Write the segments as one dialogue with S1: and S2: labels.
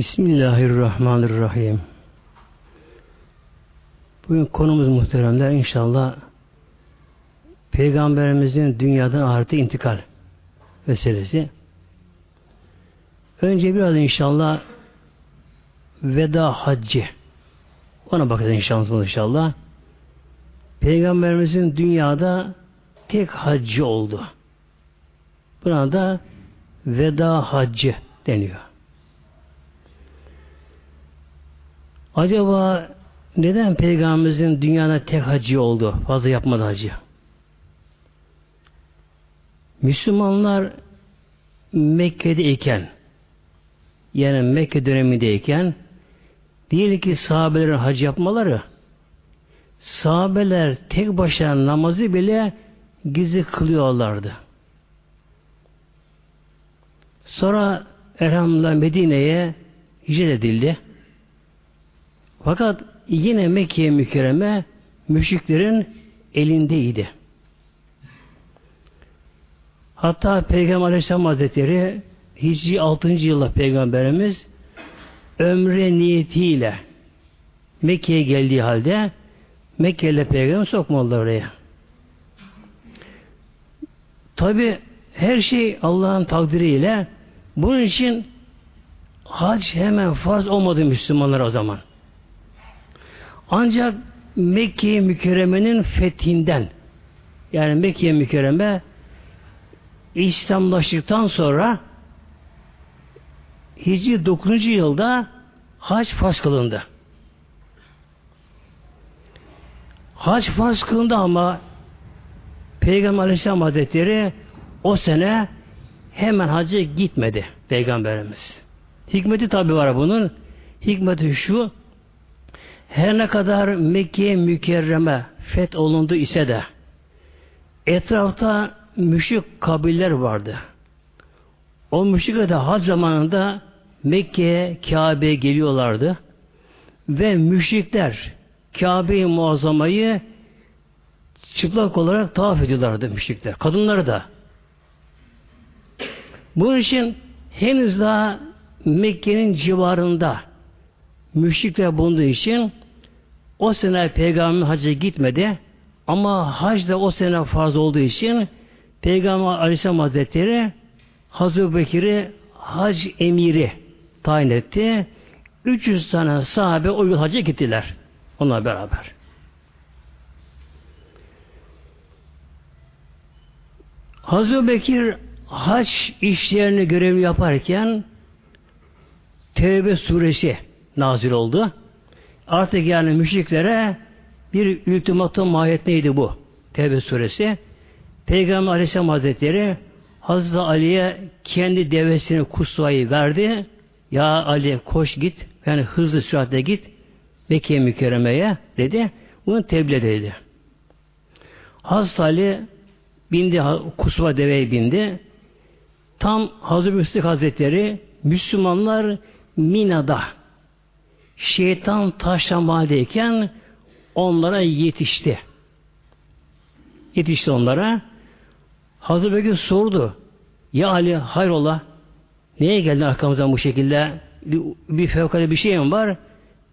S1: Bismillahirrahmanirrahim. Bugün konumuz muhteremler inşallah Peygamberimizin dünyadan ahirete intikal meselesi. Önce biraz inşallah veda haccı ona bakacağız inşallah inşallah. Peygamberimizin dünyada tek haccı oldu. Buna da veda haccı deniyor. Acaba neden Peygamberimizin dünyada tek hacı oldu? Fazla yapmadı hacı. Müslümanlar Mekke'deyken yani Mekke dönemindeyken değil ki sahabelerin hac yapmaları sahabeler tek başına namazı bile gizli kılıyorlardı. Sonra elhamdülillah Medine'ye hicret edildi. Fakat yine Mekke mükerreme müşriklerin elindeydi. Hatta Peygamber Aleyhisselam Hazretleri Hicri 6. yılda Peygamberimiz ömre niyetiyle Mekke'ye geldiği halde Mekke'yle Peygamber sokmadılar oraya. Tabi her şey Allah'ın takdiriyle bunun için hac hemen farz olmadı Müslümanlar o zaman. Ancak Mekke mükerremenin fethinden yani Mekke mükerreme İslamlaştıktan sonra Hicri 9. yılda hac farz kılındı. Hac farz kılındı ama Peygamber Aleyhisselam Hazretleri o sene hemen hacı gitmedi Peygamberimiz. Hikmeti tabi var bunun. Hikmeti şu her ne kadar Mekke mükerreme feth olundu ise de etrafta müşrik kabiller vardı. O müşrikler de hac zamanında Mekke'ye, Kabe'ye geliyorlardı. Ve müşrikler Kabe-i Muazzama'yı çıplak olarak tavaf ediyorlardı müşrikler. Kadınları da. Bunun için henüz daha Mekke'nin civarında müşrikler bulunduğu için o sene Peygamber hacca gitmedi ama hac da o sene farz olduğu için Peygamber Aleyhisselam Hazretleri Hazreti Bekir'i hac emiri tayin etti. 300 tane sahabe o yıl hacca gittiler. Onunla beraber. Hazreti Bekir hac işlerini görevli yaparken Tevbe suresi nazil oldu. Artık yani müşriklere bir ultimatum mahiyet neydi bu? Tevbe suresi. Peygamber Aleyhisselam Hazretleri Hazreti Ali'ye kendi devesini kusvayı verdi. Ya Ali koş git. Yani hızlı süratle git. Mekke mükerremeye dedi. Bunu tebliğ dedi. Hazreti Ali bindi, kusva deveye bindi. Tam Hazreti Müslik Hazretleri Müslümanlar Mina'da şeytan taşlamaldeyken onlara yetişti. Yetişti onlara. Hazreti Bekir sordu. Ya Ali hayrola neye geldin arkamızdan bu şekilde bir, bir fevkalade bir şey mi var?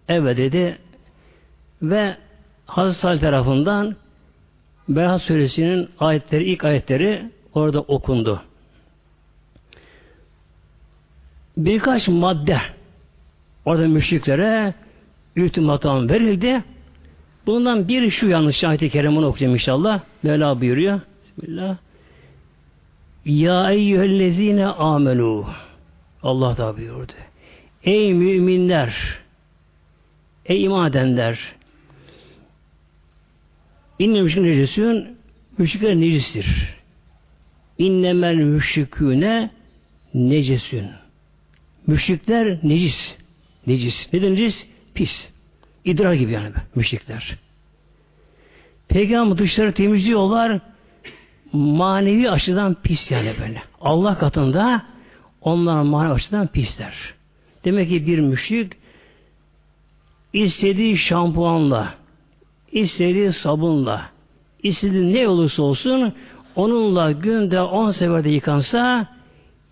S1: Evet dedi. Ve Hazreti Ali tarafından Berat Suresi'nin ayetleri, ilk ayetleri orada okundu. Birkaç madde orada müşriklere ultimatum verildi. Bundan biri şu yanlış ayet-i kerimini okuyacağım inşallah. Mevla buyuruyor. Bismillah. Ya eyyühellezine amenu. Allah da buyurdu. Ey müminler, ey iman edenler, İnne müşrik necesün, müşrikler necistir. İnnemel müşriküne necesün. Müşrikler necis. Necis. Neden necis? Pis. İdrar gibi yani müşrikler. Peygamber dışları temizliyorlar. Manevi açıdan pis yani böyle. Allah katında onlar manevi açıdan pisler. Demek ki bir müşrik istediği şampuanla, istediği sabunla, istediği ne olursa olsun onunla günde on seferde yıkansa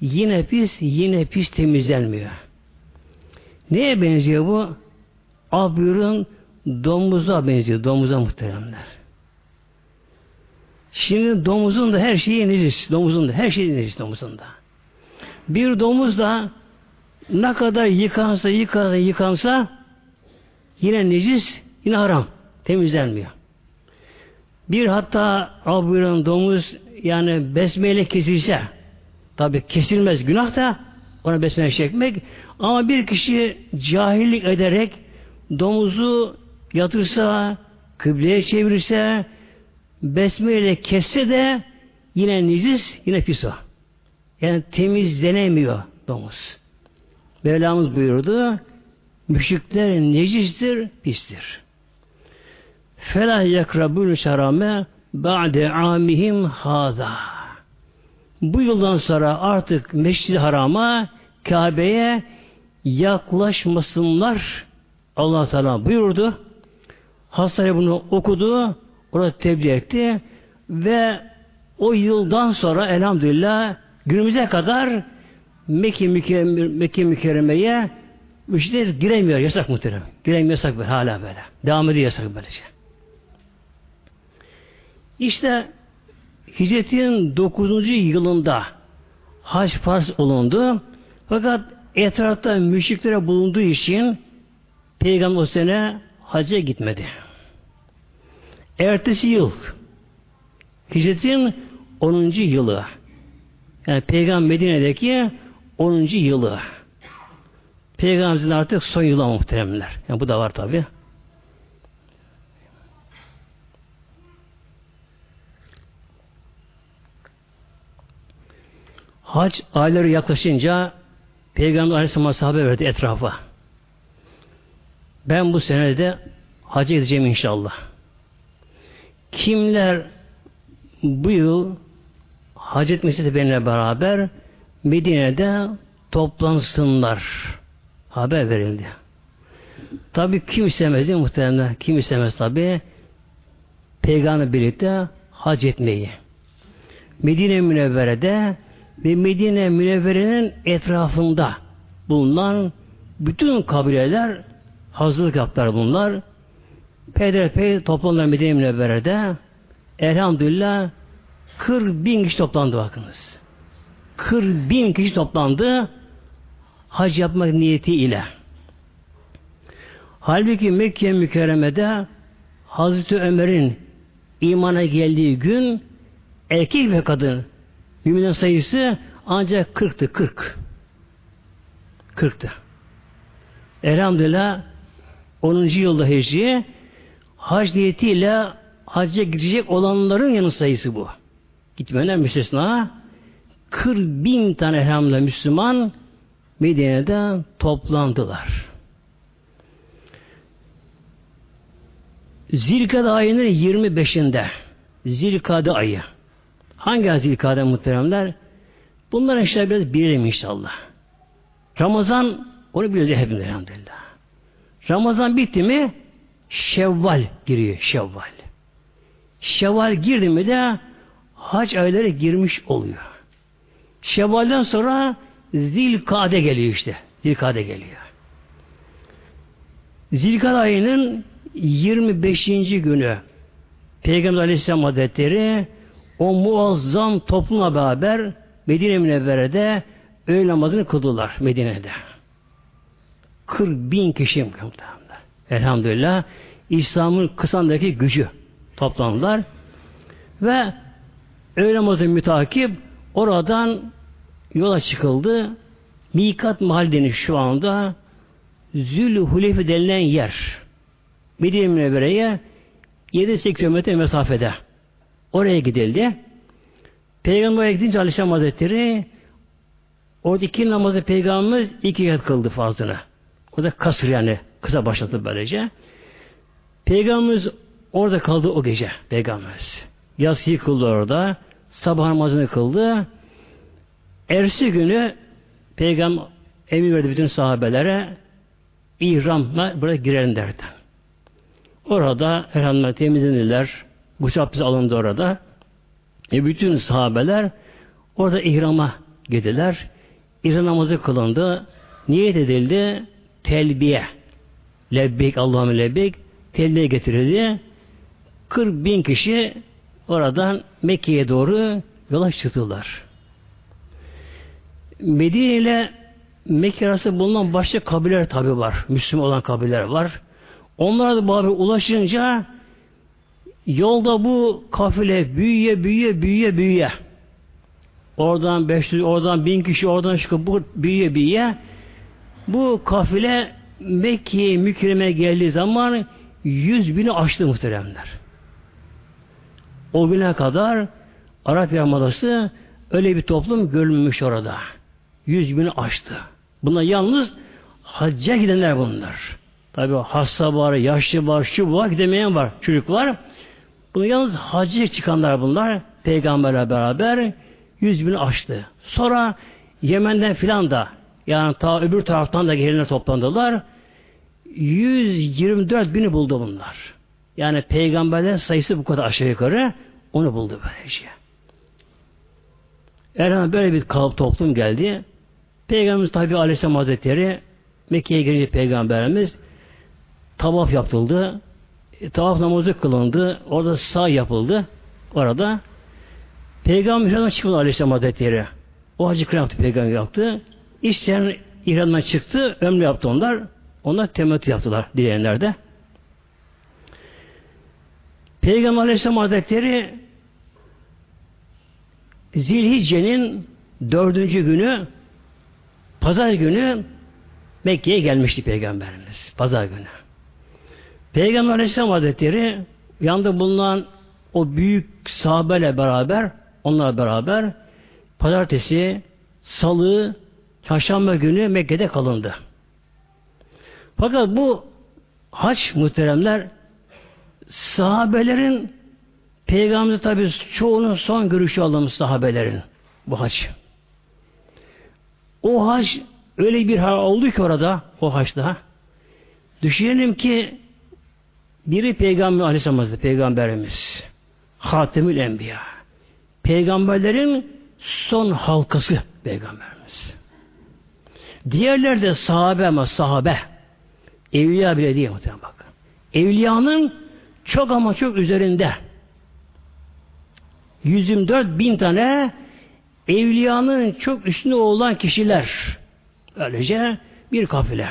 S1: yine pis, yine pis temizlenmiyor. Neye benziyor bu? Buyurun domuza benziyor. Domuza muhteremler. Şimdi domuzun da her şeyi necis. Domuzun da her şeyi necis domuzun da. Bir domuz da ne kadar yıkansa yıkansa yıkansa yine necis yine haram. Temizlenmiyor. Bir hatta buyuran domuz yani besmeyle kesilse tabi kesilmez günah da ona besmele çekmek ama bir kişi cahillik ederek domuzu yatırsa kıbleye çevirirse besmeyle kesse de yine nicis yine pis o. Yani temizlenemiyor domuz. Mevlamız buyurdu müşrikler necistir, pistir. Fela yakrabul şarame ba'de amihim haza. Bu yıldan sonra artık Meşrid-i Haram'a Kabe'ye yaklaşmasınlar. Allah Teala buyurdu. Hastane bunu okudu, orada tebliğ etti ve o yıldan sonra elhamdülillah günümüze kadar Mekke, mükerreme, Mekke mükerremeye müşteriler giremiyor. Yasak muhterem. Giremiyor yasak böyle, hala böyle. Devam ediyor yasak böylece. İşte hicretin 9. yılında hac farz olundu. Fakat etrafta müşriklere bulunduğu için Peygamber o sene hacca gitmedi. Ertesi yıl hicretin 10. yılı yani Peygamber Medine'deki 10. yılı Peygamberimizin artık son yılı muhteremler. Yani bu da var tabi. Hac ayları yaklaşınca Peygamber Aleyhisselam sahabe verdi etrafa. Ben bu senede hacca gideceğim inşallah. Kimler bu yıl hac etmesi benimle beraber Medine'de toplansınlar. Haber verildi. Tabi kim istemez değil muhtemelen? Kim istemez tabi? Peygamber birlikte hac etmeyi. Medine Münevvere'de ve Medine Münevvere'nin etrafında bulunan bütün kabileler hazırlık yaptılar bunlar. Peyderpey toplandılar Medine Münevvere'de. Elhamdülillah 40 bin kişi toplandı bakınız. 40 bin kişi toplandı hac yapmak niyetiyle. Halbuki Mekke mükerremede Hazreti Ömer'in imana geldiği gün erkek ve kadın mümin sayısı ancak 40'tı 40. 40'tı. Elhamdülillah 10. yılda hecri hac niyetiyle hacca gidecek olanların yanı sayısı bu. Gitmeyenler müstesna 40 bin tane elhamdülillah Müslüman Medine'de toplandılar. Zilkade ayının 25'inde Zilkade ayı. Hangi ay Zilkade muhteremler? Bunlar işte biraz bilelim inşallah. Ramazan onu biliyoruz hepimiz elhamdülillah. Ramazan bitti mi Şevval giriyor. Şevval. Şevval girdi mi de hac ayları girmiş oluyor. Şevval'den sonra Zilkade geliyor işte. Zilkade geliyor. Zilkade ayının 25. günü Peygamber Aleyhisselam Hazretleri o muazzam toplumla beraber Medine Münevvere'de öğle namazını kıldılar Medine'de. 40 bin kişi. Elhamdülillah İslam'ın kısandaki gücü toplandılar ve öğle namazı mütakip oradan yola çıkıldı. Mikat mahalli şu anda Zül Hulefe denilen yer. Medine Münevvere'ye 7-8 kilometre mesafede. Oraya gidildi. Peygamber'e gidince Aleyhisselam Hazretleri orada iki namazı Peygamberimiz iki kat kıldı fazlını. O da kasır yani. Kısa başladı böylece. Peygamberimiz orada kaldı o gece. Peygamberimiz. Yatsıyı kıldı orada. Sabah namazını kıldı. Ersi günü Peygamber emir verdi bütün sahabelere ihramla buraya girelim derdi. Orada elhamdülillah temizlendiler. Gusül abdesti alındı orada. E bütün sahabeler orada ihrama gidiler. İhram namazı kılındı. Niyet edildi. telbiye. Lebbeyk Allahümme lebbeyk. Telbiye getirildi. 40 bin kişi oradan Mekke'ye doğru yola çıktılar. Medine ile Mekke arasında bulunan başka kabileler tabi var. Müslüman olan kabileler var. Onlara da bari ulaşınca yolda bu kafile büyüye büyüye büyüye büyüye oradan 500 oradan 1000 kişi oradan çıkıp bu büyüye büyüye bu kafile Mekke'ye mükreme geldiği zaman 100 bini aştı muhteremler. O güne kadar Arap Yarımadası öyle bir toplum görülmüş orada. 100 bini aştı. Buna yalnız hacca gidenler bunlar. Tabi hasta var, yaşlı var, şu var, gidemeyen var, çocuk var. Bunu yalnız hacca çıkanlar bunlar. Peygamberle beraber yüz bini aştı. Sonra Yemen'den filan da yani ta öbür taraftan da gelenler toplandılar. 124 bini buldu bunlar. Yani peygamberlerin sayısı bu kadar aşağı yukarı onu buldu böylece. Erhan böyle bir kalıp toplum geldi. Peygamberimiz tabi Aleyhisselam Hazretleri Mekke'ye girince Peygamberimiz tavaf yapıldı. E, tavaf namazı kılındı. Orada sağ yapıldı. Orada Peygamber İhram'dan çıkmadı Aleyhisselam Hazretleri. O hacı kıramatı Peygamber yaptı. İsteyen İhram'dan çıktı. Ömrü yaptı onlar. Onlar temettü yaptılar dileyenler de. Peygamber Aleyhisselam Hazretleri Zilhicce'nin dördüncü günü Pazar günü Mekke'ye gelmişti Peygamberimiz. Pazar günü. Peygamber Aleyhisselam Hazretleri yanında bulunan o büyük sahabeyle beraber onlarla beraber pazartesi, salı, çarşamba günü Mekke'de kalındı. Fakat bu haç muhteremler sahabelerin Peygamber tabi çoğunun son görüşü alınmış sahabelerin bu haç. O haç öyle bir hal oldu ki orada o haçta. Düşünelim ki biri Peygamber Aleyhisselam Hazretleri Peygamberimiz. Hatemül Enbiya. Peygamberlerin son halkası Peygamberimiz. Diğerler de sahabe ama sahabe. Evliya bile değil muhtemelen bakın. Evliyanın çok ama çok üzerinde 124 bin tane evliyanın çok üstünde olan kişiler öylece bir kafile.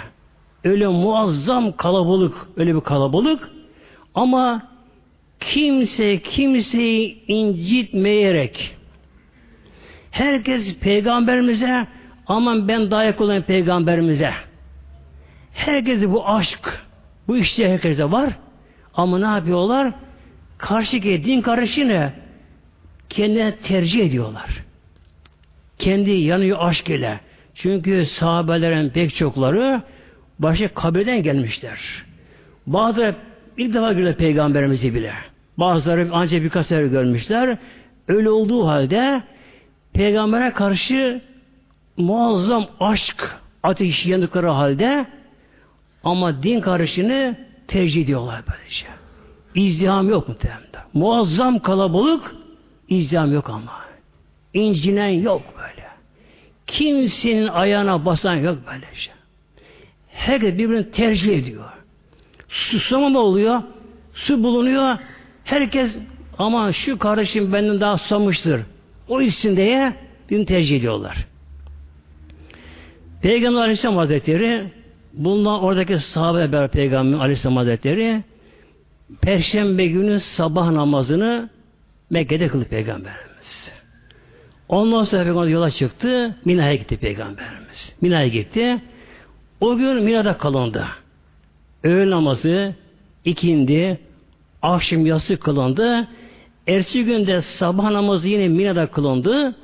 S1: Öyle muazzam kalabalık, öyle bir kalabalık ama kimse kimseyi incitmeyerek herkes peygamberimize aman ben dayak olan peygamberimize herkese bu aşk bu işte herkese var ama ne yapıyorlar? Karşıki din karışını kendine tercih ediyorlar. Kendi yanıyor aşk ile. Çünkü sahabelerin pek çokları başka kabirden gelmişler. Bazıları ilk defa gördü peygamberimizi bile. Bazıları ancak birkaç sefer görmüşler. Öyle olduğu halde peygambere karşı muazzam aşk ateşi yandıkları halde ama din karışını tercih ediyorlar böylece. İzdiham yok mu muhtemelen. Muazzam kalabalık izdiham yok ama. İncinen yok böyle. Kimsenin ayağına basan yok böylece. Herkes birbirini tercih ediyor. Susamama oluyor. Su bulunuyor. Herkes ama şu kardeşim benden daha susamıştır. O içsin diye birini tercih ediyorlar. Peygamber Aleyhisselam Hazretleri bundan oradaki sahabe beraber Peygamber Aleyhisselam Hazretleri Perşembe günü sabah namazını Mekke'de kıldı Peygamberimiz. Ondan sonra Peygamber yola çıktı. Mina'ya gitti Peygamberimiz. Mina'ya gitti. O gün Mina'da kalındı. Öğle namazı, ikindi, akşam yası kılındı. Ersi günde sabah namazı yine Mina'da kılındı.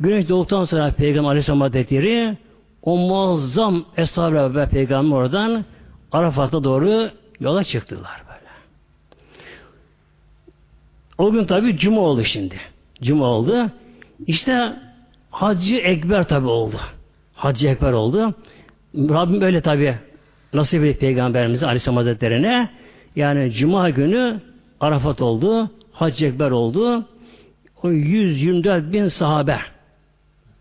S1: Güneş doğduktan sonra Peygamber Aleyhisselam Hazretleri o muazzam eshab ve Peygamber oradan Arafat'a doğru yola çıktılar böyle. O gün tabi Cuma oldu şimdi. Cuma oldu. İşte Hacı Ekber tabi oldu. Hacı Ekber oldu. Rabbim öyle tabi nasip etti Peygamberimize Aleyhisselam Hazretleri'ne yani Cuma günü Arafat oldu. Hacı Ekber oldu. O 124 bin sahabe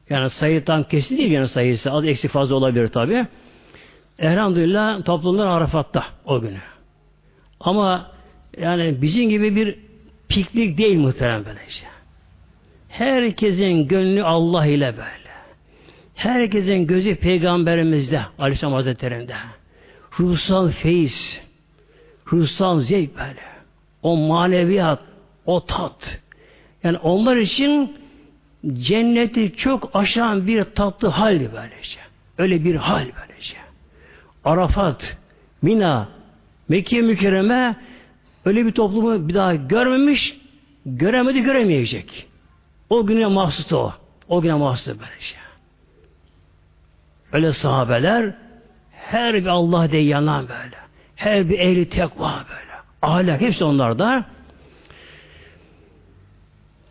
S1: yani sayı tam kesin değil yani sayısı az eksik fazla olabilir tabi. elhamdülillah toplumlar Arafat'ta o günü. Ama yani bizim gibi bir piknik değil muhterem böylece. Herkesin gönlü Allah ile böyle. Herkesin gözü peygamberimizde Aleyhisselam Hazretleri'nde. Ruhsal feyiz, ruhsal zevk böyle. O maneviyat, o tat. Yani onlar için cenneti çok aşan bir tatlı hal böylece. Öyle bir hal böylece. Arafat, Mina, Mekke mükerreme öyle bir toplumu bir daha görmemiş, göremedi, göremeyecek. O güne mahsus o. O güne mahsus böylece. Öyle sahabeler her bir Allah diye yanan böyle. Her bir ehli tekva böyle. Ahlak hepsi onlarda.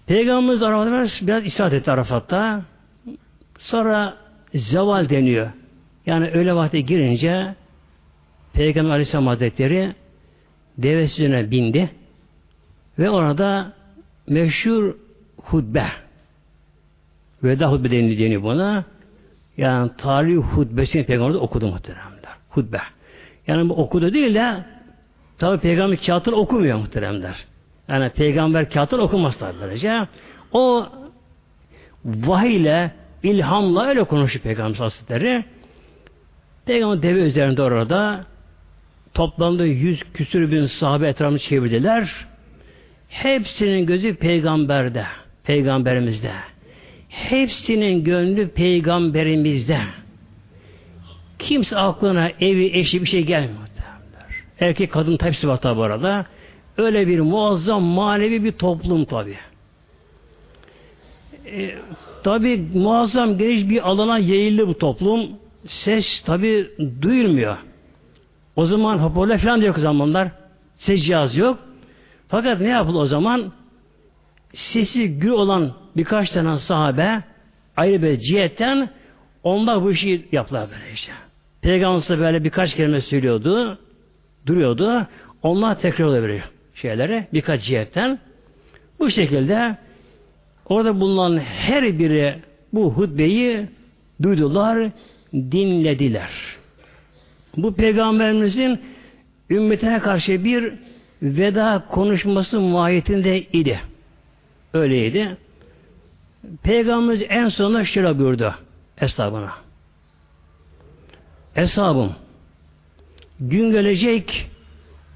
S1: Peygamberimiz Arafat'ta biraz istirahat etti Arafat'ta. Sonra zeval deniyor. Yani öyle vakti girince Peygamber Aleyhisselam Hazretleri devesine bindi ve orada meşhur hutbe veda hutbe deniyor buna. Yani tarih hutbesini Peygamber okudu muhteremler. Hutbe. Yani bu okudu değil de tabi Peygamber kağıtını okumuyor muhteremler. Yani peygamber kağıttan okumaz böylece. O vahiyle, ilhamla öyle konuşuyor peygamber hazretleri. Peygamber deve üzerinde orada toplandı yüz küsür bin sahabe etrafını çevirdiler. Hepsinin gözü peygamberde, peygamberimizde. Hepsinin gönlü peygamberimizde. Kimse aklına evi, eşi bir şey gelmiyor. Erkek kadın hepsi var tabi arada. Öyle bir muazzam manevi bir toplum tabi. E, tabi muazzam geniş bir alana yayıldı bu toplum. Ses tabi duyulmuyor. O zaman hoparlör falan da yok o zamanlar. Ses cihazı yok. Fakat ne yapıldı o zaman? Sesi gür olan birkaç tane sahabe ayrı bir cihetten onlar bu işi yaptılar böyle işte. Peygamber böyle birkaç kelime söylüyordu, duruyordu. Onlar tekrar oluyor şeylere birkaç cihetten. Bu şekilde orada bulunan her biri bu hutbeyi duydular, dinlediler. Bu peygamberimizin ümmetine karşı bir veda konuşması mahiyetinde idi. Öyleydi. Peygamberimiz en sonunda şöyle buyurdu hesabına. Hesabım gün gelecek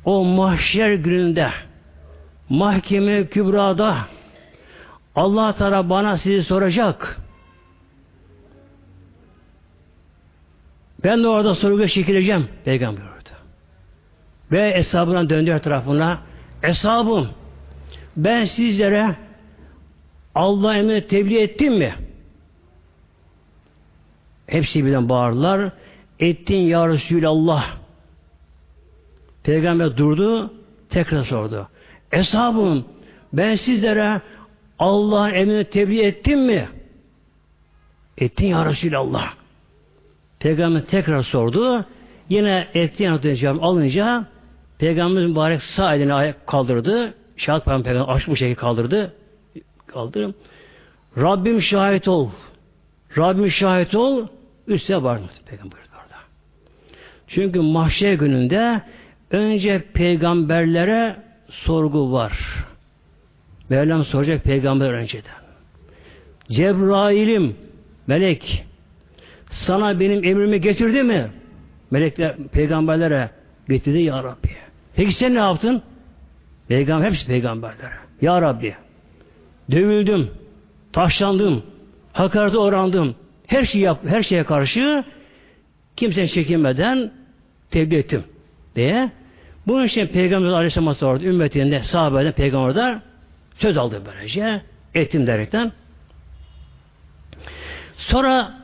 S1: o mahşer gününde mahkeme kübrada Allah Teala bana sizi soracak. Ben de orada sorguya çekileceğim. Peygamber orada. Ve hesabına döndü tarafına. Hesabım ben sizlere Allah emrini tebliğ ettim mi? Hepsi birden bağırdılar. Ettin ya Resulallah. Peygamber durdu, tekrar sordu. Eshabım, ben sizlere Allah'ın emrini tebliğ ettim mi? Ettin ya Resulallah. Peygamber tekrar sordu. Yine ettiğin yanıtını cevap alınca Peygamber mübarek sağ elini kaldırdı. Şahat Peygamber aç bu şekilde kaldırdı. Kaldırım. Rabbim şahit ol. Rabbim şahit ol. Üstüne vardı Peygamber orada. Çünkü mahşer gününde Önce peygamberlere sorgu var. Mevlam soracak peygamber önceden. Cebrail'im, melek, sana benim emrimi getirdi mi? Melekler peygamberlere getirdi ya Rabbi. Peki sen ne yaptın? Peygamber hepsi peygamberlere. Ya Rabbi dövüldüm, taşlandım, hakarete orandım. Her şeyi yap, her şeye karşı kimsenin çekinmeden tebliğ ettim diye bunun için Peygamber Aleyhisselam sordu. Ümmetinde, sahabeden, peygamberden söz aldı böylece. Ettim derekten. Sonra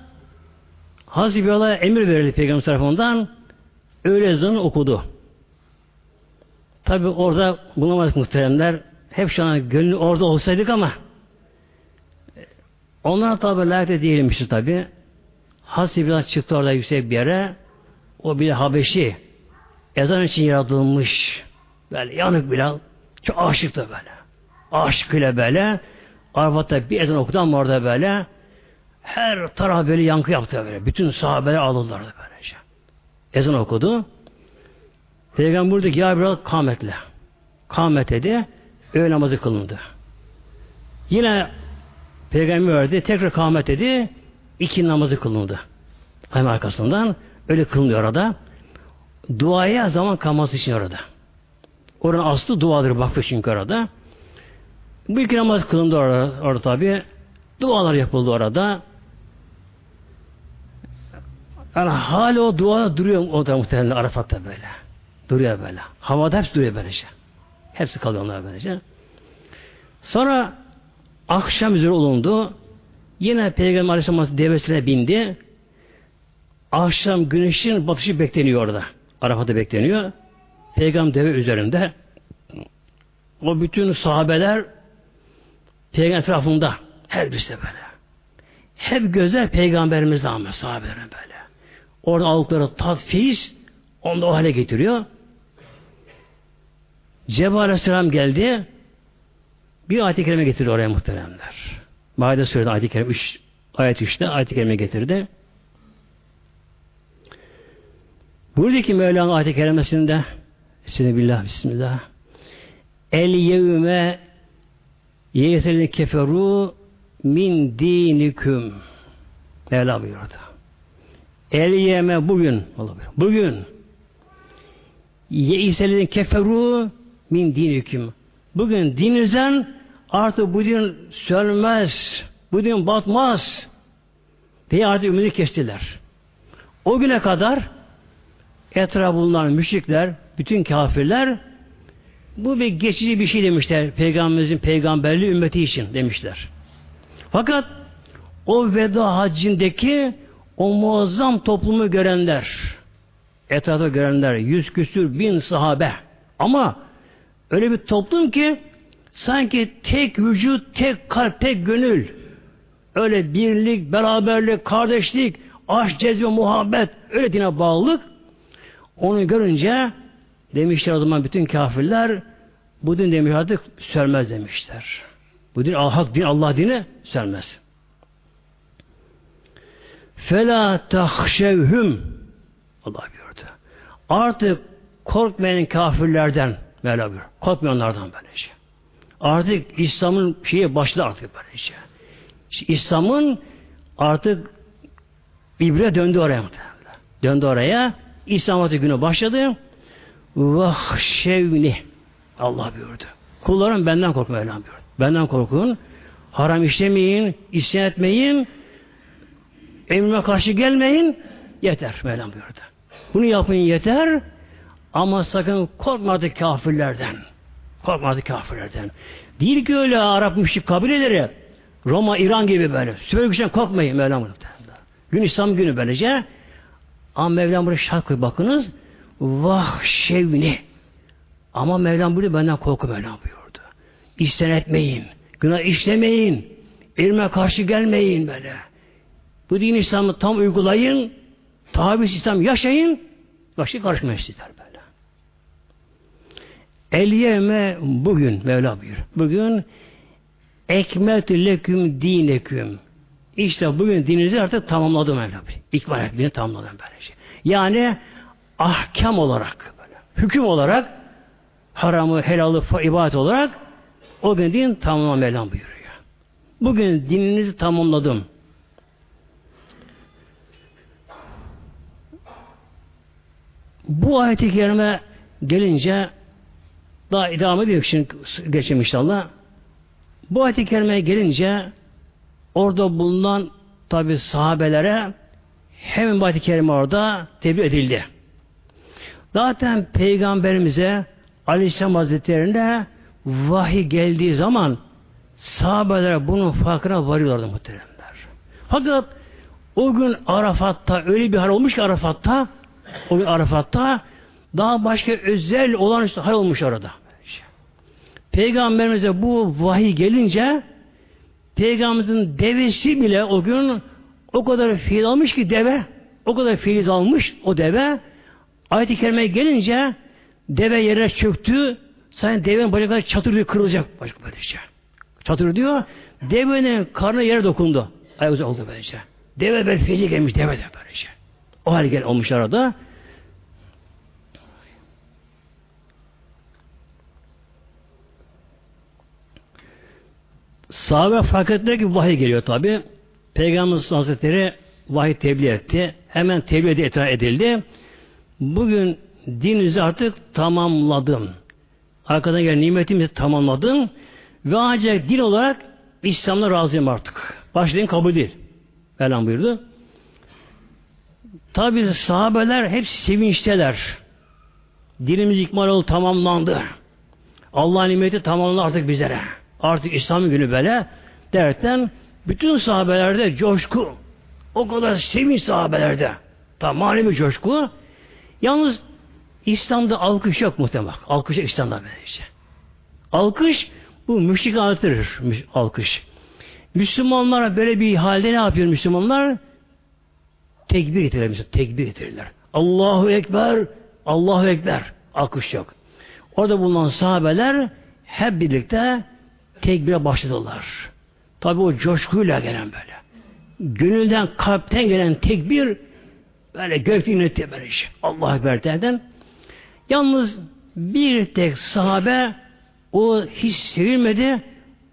S1: Hazreti Bilal'a emir verildi Peygamber tarafından. Öyle ezanı okudu. Tabi orada bulamadık muhteremler. Hep şu an gönlü orada olsaydık ama onlar tabi layıkta değilmişiz tabi. Hazreti Bilal çıktı orada yüksek bir yere. O bir Habeşi ezan için yaratılmış böyle yanık Bilal çok aşıktı böyle. İle böyle Arafat'ta bir ezan okudu ama orada böyle her taraf böyle yankı yaptı böyle. Bütün sahabeler aldılar böylece. Ezan okudu. Peygamber buyurdu ki ya Bilal kametle. Kamet dedi. Öğle namazı kılındı. Yine Peygamber verdi. Tekrar kamet dedi. İki namazı kılındı. Hemen arkasından. Öyle kılınıyor orada. Duaya zaman kalması için orada. Oranın aslı duadır bakıyor çünkü orada. Bu iki namaz kılındı orada, orada tabi. Dualar yapıldı orada. Yani hala o dua duruyor o da muhtemelen Arafat'ta böyle. Duruyor böyle. Havada hepsi duruyor böylece. Hepsi kalıyor onlar böylece. Sonra akşam üzeri olundu. Yine Peygamber Aleyhisselam devesine bindi. Akşam güneşin batışı bekleniyor orada. Arafat'ta bekleniyor. Peygamber deve üzerinde. O bütün sahabeler Peygamber etrafında. Her birisi böyle. Hep gözler Peygamberimizde ama sahabelerin böyle. Orada aldıkları tat, feyiz onu da o hale getiriyor. Cebrail Aleyhisselam geldi. Bir ayet-i kerime getirdi oraya muhteremler. Maide söyledi ayet-i kerime 3 ayet 3'te ayet-i kerime getirdi. Buyurdu ki Mevlana ayet-i kerimesinde Bismillah, Bismillah. El yevme yeselini keferu min diniküm. Mevla buyurdu. El yeme bugün bugün yeselini keferu min diniküm. Bugün dininizden artık bu din sönmez, bu din batmaz diye artık ümidi kestiler. O güne kadar etrafı bulunan müşrikler, bütün kafirler bu bir geçici bir şey demişler Peygamberimizin peygamberliği ümmeti için demişler. Fakat o veda haccindeki o muazzam toplumu görenler, etrafta görenler, yüz küsür bin sahabe ama öyle bir toplum ki sanki tek vücut, tek kalp, tek gönül öyle birlik, beraberlik, kardeşlik, aşk, cezbe, muhabbet öyle dine bağlılık onu görünce demişler o zaman bütün kafirler bu din demiş artık sönmez demişler. Bu din hak din Allah dini sönmez. Fela tahşevhüm Allah buyurdu. Artık korkmayın kafirlerden Mevla buyuruyor. Korkmayın onlardan böylece. Artık İslam'ın şeyi başladı artık böylece. İşte İslam'ın artık ibre döndü oraya Döndü oraya. İslam günü başladı. Vahşevni Allah buyurdu. Kullarım benden korkun Mevlam buyurdu. Benden korkun. Haram işlemeyin, isyan etmeyin, emrime karşı gelmeyin, yeter Mevlam buyurdu. Bunu yapın yeter ama sakın korkmadı kafirlerden. Korkmadı kafirlerden. Değil ki öyle Arap müşrik kabileleri Roma, İran gibi böyle. Süper güçten korkmayın Mevlam. Gün İslam günü böylece ama Mevlam buraya şart koy bakınız. Vah şevni. Ama Mevlam buyurdu benden korku Mevlam buyurdu. İsten etmeyin. Günah işlemeyin. İlme karşı gelmeyin böyle. Bu din İslam'ı tam uygulayın. Tabi İslam yaşayın. Başka karışmayın sizler böyle. El bugün Mevla buyur. Bugün ekmetü leküm dineküm. İşte bugün dininizi artık tamamladım Mevla. İkbal etmeni tamamladım böylece. Yani ahkam olarak, böyle, hüküm olarak haramı, helalı, ibadet olarak o gün din tamamladım Mevlam buyuruyor. Bugün dininizi tamamladım. Bu ayet-i kerime gelince daha devam ediyor şimdi geçeyim inşallah. Bu ayet-i kerime gelince orada bulunan tabi sahabelere hemen ayet-i kerime orada tebliğ edildi. Zaten peygamberimize Aleyhisselam Hazretleri'ne vahiy geldiği zaman sahabeler bunun farkına varıyorlardı muhteremler. Fakat o gün Arafat'ta öyle bir hal olmuş ki Arafat'ta o gün Arafat'ta daha başka özel olan işte hal olmuş orada. Peygamberimize bu vahiy gelince Peygamberimizin devesi bile o gün o kadar fiil almış ki deve, o kadar fiil almış o deve. Ayet-i Kerime gelince deve yere çöktü. Sanki devenin bacakları çatır diyor kırılacak. Başka böylece. Çatır diyor. Devenin karnı yere dokundu. Ayak oldu böylece. Deve böyle fiili gelmiş deve de böylece. O hal gel olmuş arada. Sahabe fark ettiler ki vahiy geliyor tabi. Peygamber Hazretleri vahiy tebliğ etti. Hemen tebliğ etti, edildi. Bugün dininizi artık tamamladım. Arkadan gelen nimetimizi tamamladım. Ve ancak din olarak İslam'la razıyım artık. Başlayın kabul değil. Velan buyurdu. Tabi sahabeler hep sevinçteler. Dinimiz ikmal oldu, tamamlandı. Allah'ın nimeti tamamlandı artık bizlere. Artık İslam günü böyle derken bütün sahabelerde coşku. O kadar sevinç sahabelerde. Tam manevi coşku. Yalnız İslam'da alkış yok muhtemelen. Alkış yok İslam'da böylece. Alkış bu müşrik anlatır alkış. Müslümanlar böyle bir halde ne yapıyor Müslümanlar? Tekbir getirirler. Tekbir getirirler. Allahu Ekber, Allahu Ekber. Alkış yok. Orada bulunan sahabeler hep birlikte tekbire başladılar. Tabi o coşkuyla gelen böyle. Gönülden, kalpten gelen tekbir böyle gökte yönetti böyle şey. Allah Ekber derden. Yalnız bir tek sahabe o hiç sevilmedi.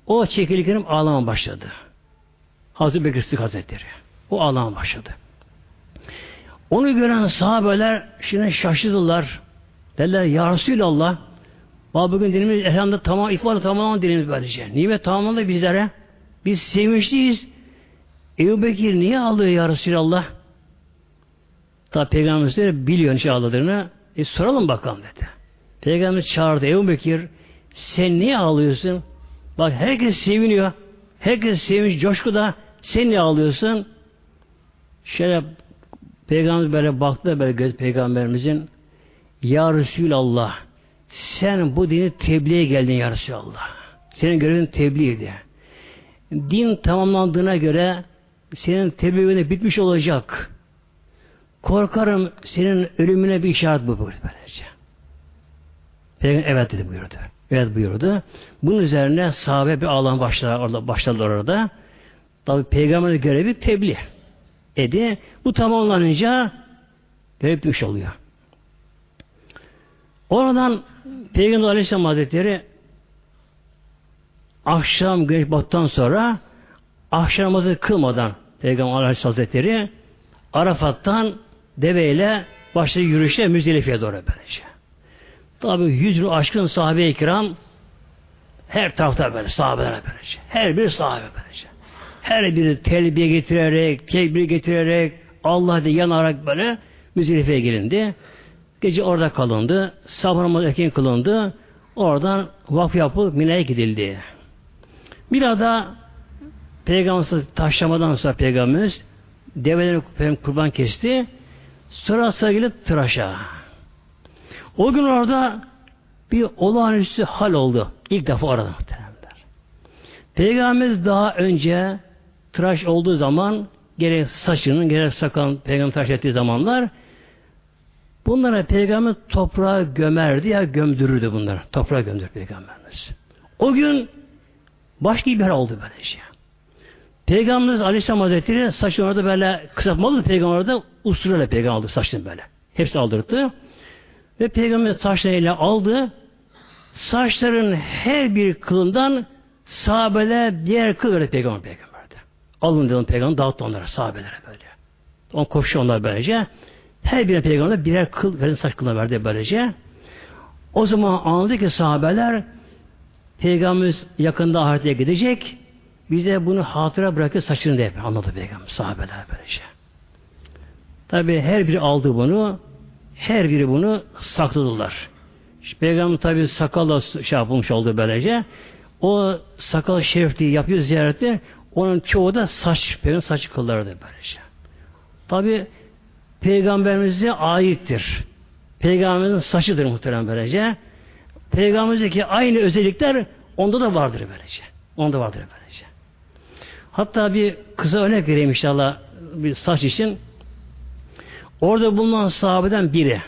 S1: O çekilirken ağlama başladı. Hazreti Bekir Sıddık Hazretleri. O ağlama başladı. Onu gören sahabeler şimdi şaşırdılar. Dediler Ya Resulallah Bak bugün dinimiz elhamdülillah tamam, ikbalı tamamen dinimiz böylece. Nimet tamamlandı bizlere. Biz sevinçliyiz. Ebu Bekir niye ağlıyor ya Resulallah? Tabi Peygamberimiz biliyor niçin ağladığını. E soralım bakalım dedi. Peygamberimiz çağırdı Ebu Bekir sen niye ağlıyorsun? Bak herkes seviniyor. Herkes sevinç coşkuda. Sen niye ağlıyorsun? Şöyle Peygamberimiz böyle baktı böyle göz Peygamberimizin Ya Resulallah sen bu dini tebliğe geldin ya Resulallah. Senin görevin tebliğdi. Din tamamlandığına göre senin tebliğine bitmiş olacak. Korkarım senin ölümüne bir işaret bu böylece. Peygamber evet dedi buyurdu. Evet buyurdu. Bunun üzerine sahabe bir ağlam başladı orada başladılar orada. Tabi peygamberin görevi tebliğ. Edi. Bu tamamlanınca görev bitmiş oluyor. Oradan Peygamber Aleyhisselam Hazretleri akşam güneş battan sonra akşam namazı kılmadan Peygamber Aleyhisselam Hazretleri Arafat'tan deveyle başladı yürüyüşe Müzdelife'ye doğru böylece. Tabi yüz aşkın sahabe-i kiram her tarafta böyle sahabeler böylece. Her bir sahabe böylece. Her biri telbiye getirerek, tekbir getirerek, Allah yanarak böyle Müzdelife'ye gelindi. Gece orada kalındı. Sabah namazı erken kılındı. Oradan vakf yapılıp Mina'ya gidildi. Mina'da Peygamber taşlamadan sonra Peygamberimiz develeri kurban kesti. Sonra sevgili tıraşa. O gün orada bir olağanüstü hal oldu. İlk defa orada muhteremler. Peygamberimiz daha önce tıraş olduğu zaman gerek saçının gerek sakalın peygamber tıraş ettiği zamanlar Bunlara peygamber toprağa gömerdi ya gömdürürdü bunları. Toprağa gömdür peygamberimiz. O gün başka bir oldu böyle şey. Peygamberimiz Aleyhisselam Hazretleri saçını orada böyle kısaltmalı peygamber orada usturayla peygamber aldı saçını böyle. Hepsi aldırdı. Ve peygamber saçlarıyla aldı. Saçların her bir kılından sahabeler diğer kıl verdi peygamber peygamberde. Alın dedim peygamber dağıttı onlara sahabelere böyle. On koşu onlar böylece. Her bir peygamber birer kıl verin saç kılına verdi böylece. O zaman anladı ki sahabeler Peygamberimiz yakında ahirete gidecek. Bize bunu hatıra bırakır saçını da anladı Peygamber sahabeler böylece. Tabi her biri aldı bunu. Her biri bunu sakladılar. İşte Peygamber tabi sakalla şey yapılmış oldu böylece. O sakal şerifliği yapıyor ziyarette. Onun çoğu da saç, peygamber saç kıllardı böylece. Tabi peygamberimize aittir. Peygamberimizin saçıdır muhterem böylece. Peygamberimizdeki aynı özellikler onda da vardır böylece. Onda vardır böylece. Hatta bir kısa örnek vereyim inşallah bir saç için. Orada bulunan sahabeden biri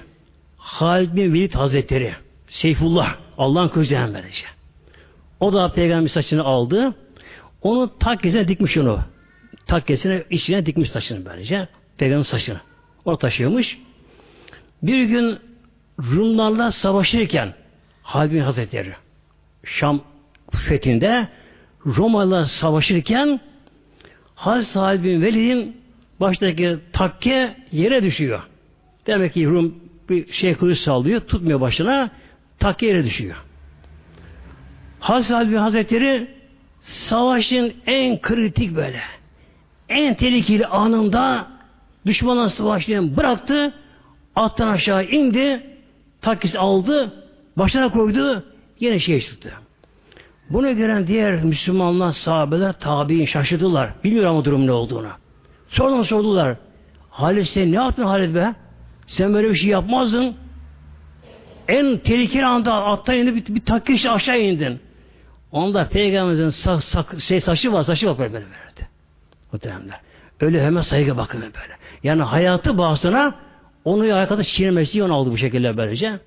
S1: Halid bin Velid Hazretleri Seyfullah Allah'ın kızı böylece. O da peygamber saçını aldı. Onu takkesine dikmiş onu. Takkesine içine dikmiş saçını böylece. Peygamber saçını. O taşıyormuş. Bir gün Rumlarla savaşırken Halid Hazretleri Şam fethinde Romalılar savaşırken Hazreti Halid bin Velid'in baştaki takke yere düşüyor. Demek ki Rum bir şey kılıç sallıyor, tutmuyor başına, takke yere düşüyor. Hazreti Halid bin Hazretleri savaşın en kritik böyle, en tehlikeli anında düşmanla savaşlarını bıraktı, attan aşağı indi, takkisi aldı, başına koydu, yine şey çıktı. Bunu gören diğer Müslümanlar, sahabeler, tabi'in şaşırdılar. Bilmiyor ama durum ne olduğunu. Sonra sordular. Halid sen ne yaptın Halid be? Sen böyle bir şey yapmazdın. En tehlikeli anda attan indi bir, bir takış aşağı indin. Onda peygamberimizin sa, sa, şey, saçı var, saçı var böyle verdi. Muhteremler. Öyle hemen saygı bakın böyle. Yani hayatı bahsına onu arkadaş çiğnemesi onu aldı bu şekilde böylece.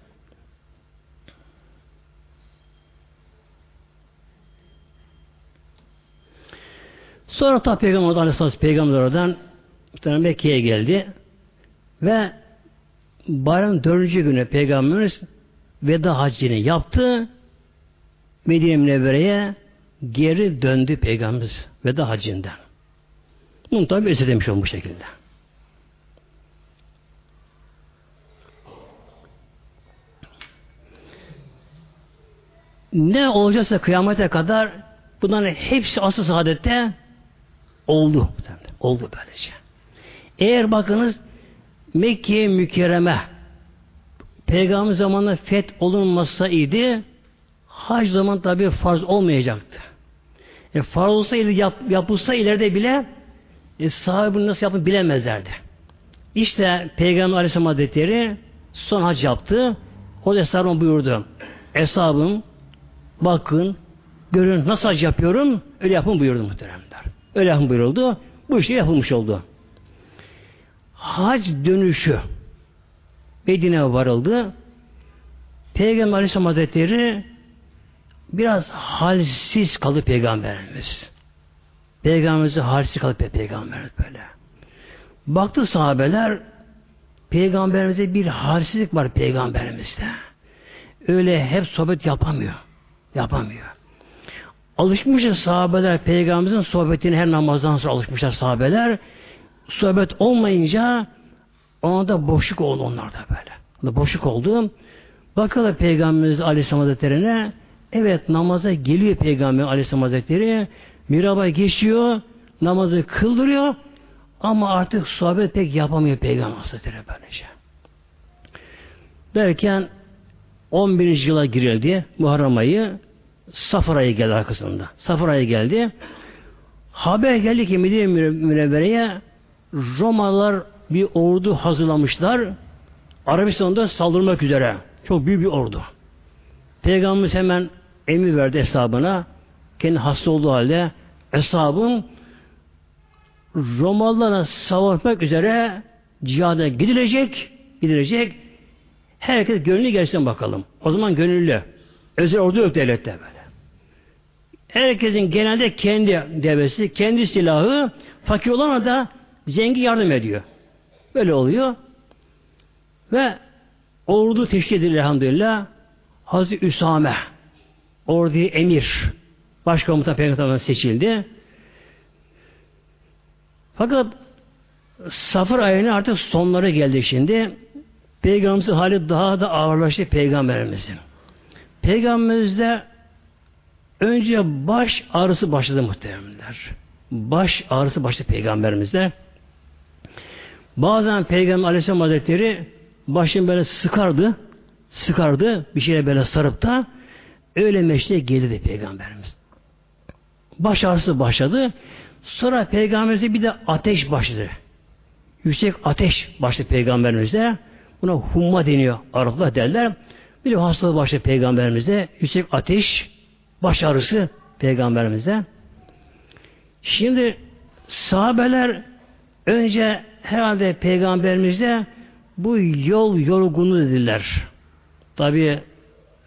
S1: Sonra ta Peygamber Aleyhisselam Peygamber oradan bir Mekke'ye geldi ve bayram dördüncü günü Peygamberimiz veda hacını yaptı. Medine Münevvere'ye geri döndü Peygamberimiz veda hacından. Bunu tabi özetlemiş bu şekilde. Ne olacaksa kıyamete kadar bunların hepsi asıl saadette oldu. Oldu böylece. Eğer bakınız Mekke mükerreme Peygamber zamanında feth olunmasaydı hac zaman tabi farz olmayacaktı. E, farz olsaydı yap, yapılsa ileride bile e, sahibi nasıl yapın bilemezlerdi. İşte Peygamber Aleyhisselam Hazretleri son hac yaptı. O da buyurdu. Hesabım bakın görün nasıl hac yapıyorum öyle yapın buyurdu muhteremler. Öyle yapın buyuruldu. Bu işte yapılmış oldu. Hac dönüşü Medine'ye varıldı. Peygamber Aleyhisselam Hazretleri biraz halsiz kaldı Peygamberimiz. Peygamberimizi halsiz kaldı Peygamberimiz böyle. Baktı sahabeler Peygamberimize bir halsizlik var Peygamberimizde. Öyle hep sohbet yapamıyor. Yapamıyor. Alışmışız sahabeler Peygamberimizin sohbetini her namazdan sonra alışmışlar sahabeler. Sohbet olmayınca ona da boşluk oldu onlarda böyle. Onda boşluk oldu. Bakalım Peygamberimiz Aleyhisselam Hazretleri'ne evet namaza geliyor Peygamber Aleyhisselam Hazretleri miraba geçiyor namazı kıldırıyor ama artık sohbet pek yapamıyor Peygamber Hazretleri böylece. Derken 11. yıla girildi Muharrem ayı Safar ayı geldi arkasında. Safar ayı geldi. Haber geldi ki Medine Münevvere'ye Romalılar bir ordu hazırlamışlar. Arabistan'da saldırmak üzere. Çok büyük bir ordu. Peygamberimiz hemen emir verdi hesabına. Kendi hasta olduğu halde hesabın Romalılara savaşmak üzere cihada gidilecek, gidilecek. Herkes gönüllü gelsin bakalım. O zaman gönüllü. Özel ordu yok devlette böyle. Herkesin genelde kendi devesi, kendi silahı, fakir olana da zengin yardım ediyor. Böyle oluyor. Ve ordu teşkil edilir elhamdülillah. Hazreti Üsame orduya emir başkomutan peygamberden seçildi. Fakat Safır ayının artık sonları geldi şimdi. Peygamberimizin hali daha da ağırlaştı Peygamberimizin. Peygamberimizde önce baş ağrısı başladı muhteremler. Baş ağrısı başladı Peygamberimizde. Bazen Peygamber Aleyhisselam Hazretleri başını böyle sıkardı. Sıkardı. Bir şeyle böyle sarıp da öyle meşte geldi Peygamberimiz. Baş ağrısı başladı. Sonra Peygamberimize bir de ateş başladı. Yüksek ateş başladı Peygamberimizde. Buna humma deniyor. Araplar derler. Bir hastalığı başladı Peygamberimizde. Yüksek ateş, baş ağrısı Peygamberimizde. Şimdi sahabeler önce herhalde Peygamberimizde bu yol yorgunu dediler. Tabi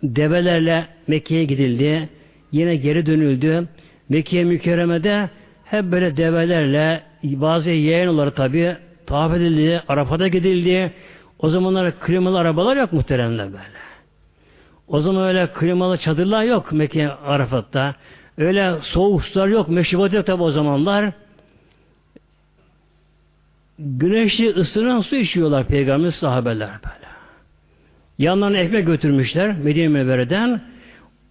S1: develerle Mekke'ye gidildi. Yine geri dönüldü. Mekke mükerremede hep böyle develerle bazı yeğen olarak tabi tavaf edildi. Arafat'a gidildi. O zamanlar klimalı arabalar yok muhteremler böyle. O zaman öyle klimalı çadırlar yok Mekke Arafat'ta. Öyle soğuk sular yok, meşrubat yok tabi o zamanlar. Güneşli ısınan su içiyorlar peygamber sahabeler böyle. Yanlarına ekmek götürmüşler Medine Münevvere'den.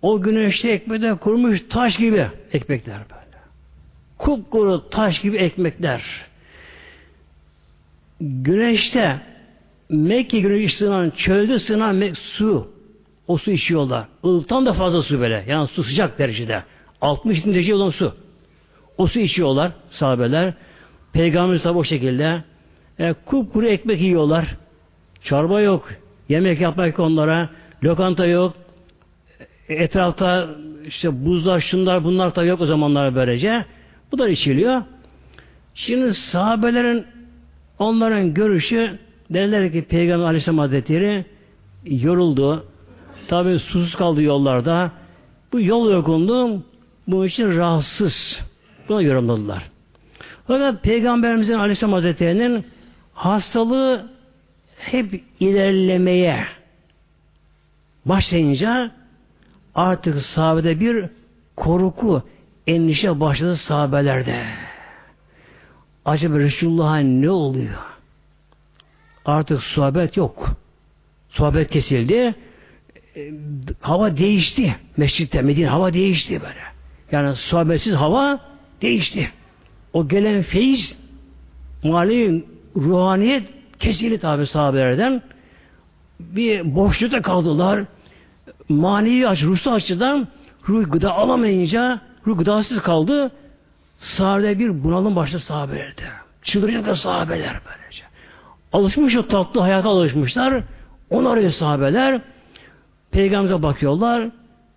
S1: O güneşli ekmekler kurmuş taş gibi ekmekler böyle. Kupkuru taş gibi ekmekler. Güneşte Mekke güneş ısınan, çölde ısınan su. O su içiyorlar. Ilıktan da fazla su böyle. Yani su sıcak derecede. 60 derece olan su. O su içiyorlar sahabeler. Peygamber tabi o şekilde. E, kupkuru ekmek yiyorlar. Çorba yok. Yemek yapmak onlara. Lokanta yok. Etrafta işte buzlar, şunlar, bunlar da yok o zamanlar böylece. Bu da içiliyor. Şimdi sahabelerin onların görüşü derler ki Peygamber Aleyhisselam Hazretleri yoruldu. Tabi susuz kaldı yollarda. Bu yol yorgunluğu bu için rahatsız. Buna yorumladılar. Fakat Peygamberimizin Aleyhisselam Hazretleri'nin hastalığı hep ilerlemeye başlayınca artık sahabede bir korku, endişe başladı sahabelerde. Acaba Resulullah'a ne oluyor? Artık sohbet yok. Sohbet kesildi. E, hava değişti. Mescitte, Medine hava değişti böyle. Yani sohbetsiz hava değişti. O gelen feyiz mali ruhaniyet kesildi tabi sahabelerden. Bir boşlukta kaldılar. Manevi aç, ruhsal açıdan ruh gıda alamayınca ruh gıdasız kaldı. Sahabede bir bunalım başladı sahabelerde. Çıldıracaklar sahabeler böylece. Alışmış o tatlı hayata alışmışlar. Onu arıyor sahabeler. Peygamber'e bakıyorlar.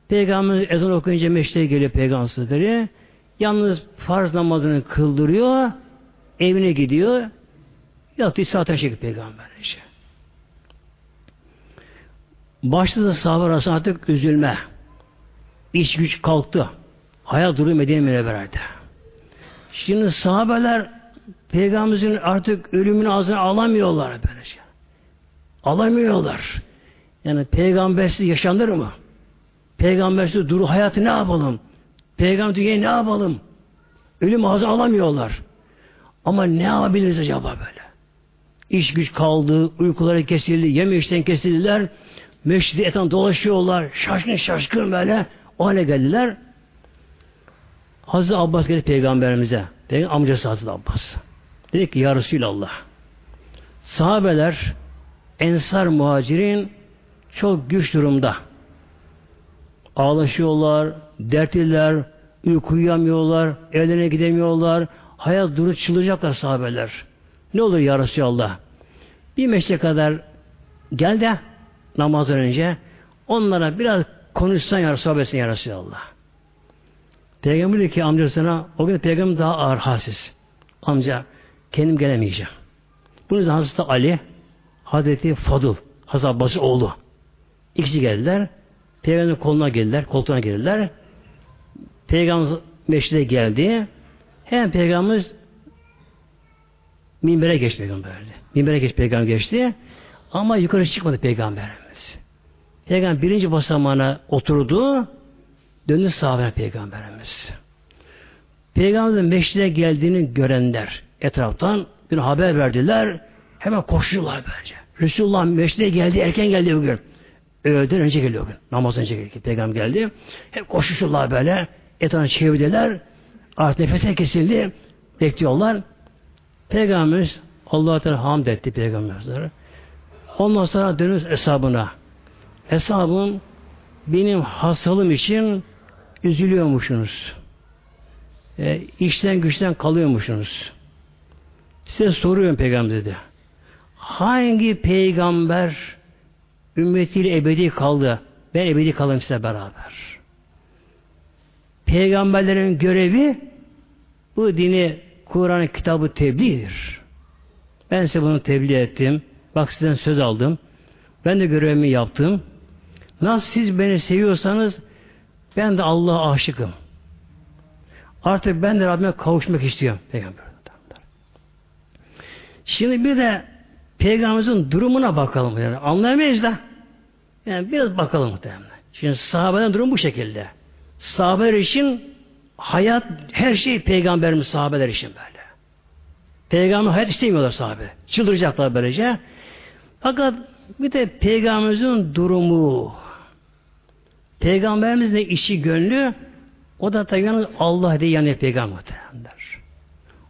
S1: Peygamber ezan okuyunca meşteye geliyor peygamberleri. Yalnız farz namazını kıldırıyor. Evine gidiyor. Yatıyor saate çekip peygamber işte. Başladı sahabe arasında artık üzülme. İç güç kalktı. Hayat duruyor Medine Münevvere'de. Şimdi sahabeler Peygamberimizin artık ölümünü ağzına alamıyorlar böylece. Alamıyorlar. Yani peygambersiz yaşanır mı? Peygambersiz duru hayatı ne yapalım? Peygamber dünyayı ne yapalım? Ölüm ağzına alamıyorlar. Ama ne yapabiliriz acaba böyle? İş güç kaldı, uykuları kesildi, yeme işten kesildiler. Meşridi etan dolaşıyorlar. Şaşkın şaşkın böyle. O hale geldiler. Hazreti Abbas geldi peygamberimize. Peygamber amcası Hazreti Abbas. Dedi ki Ya Resulallah sahabeler ensar muhacirin çok güç durumda. Ağlaşıyorlar, dertliler, uyku uyuyamıyorlar, evlerine gidemiyorlar, hayat duru çıldıracaklar sahabeler. Ne olur ya Resulallah? Bir meşte kadar gel de namazdan önce onlara biraz konuşsan ya Resulallah, ya Resulallah. Peygamber dedi ki amcasına o gün peygamber daha ağır halsiz. Amca kendim gelemeyeceğim. Bunun yüzden Hazreti Ali Hazreti Fadıl Hazreti Abbas'ın oğlu. İkisi geldiler. Peygamberin koluna geldiler, koltuğuna geldiler. Peygamber meşride geldi. Hemen Peygamberimiz minbere geçti Peygamber'de. Minbere geçti Peygamber geçti. Ama yukarı çıkmadı Peygamberimiz. Peygamber birinci basamağına oturdu. Döndü sahabe Peygamberimiz. Peygamberin meşride geldiğini görenler etraftan bir haber verdiler. Hemen koşuyorlar bence. Resulullah meşride geldi, erken geldi bugün. Öğleden önce geliyor bugün. Namaz önce geliyor. Peygamber geldi. Hep koşuşurlar böyle. Etrafını çevirdiler. Artık nefese kesildi. Bekliyorlar. Peygamberimiz Allah'a Teala hamd etti peygamberlere. Ondan sonra dönüyoruz hesabına. Hesabım benim hastalığım için üzülüyormuşsunuz. E, işten güçten kalıyormuşsunuz. Size soruyorum peygamber dedi. Hangi peygamber ümmetiyle ebedi kaldı? Ben ebedi kalayım size beraber. Peygamberlerin görevi bu dini Kur'an kitabı tebliğdir. Ben size bunu tebliğ ettim. Bak sizden söz aldım. Ben de görevimi yaptım. Nasıl siz beni seviyorsanız ben de Allah'a aşıkım. Artık ben de Rabbime kavuşmak istiyorum. Peygamber. Şimdi bir de Peygamberimizin durumuna bakalım. Yani anlayamayız da. Yani biraz bakalım muhtemelen. Şimdi sahabelerin durum bu şekilde. Sahabeler için hayat, her şey peygamberimiz sahabeler için böyle. Peygamber hayat istemiyorlar sahabe. Çıldıracaklar böylece. Fakat bir de peygamberimizin durumu, peygamberimizin işi gönlü, o da tabi Allah diye yani peygamber.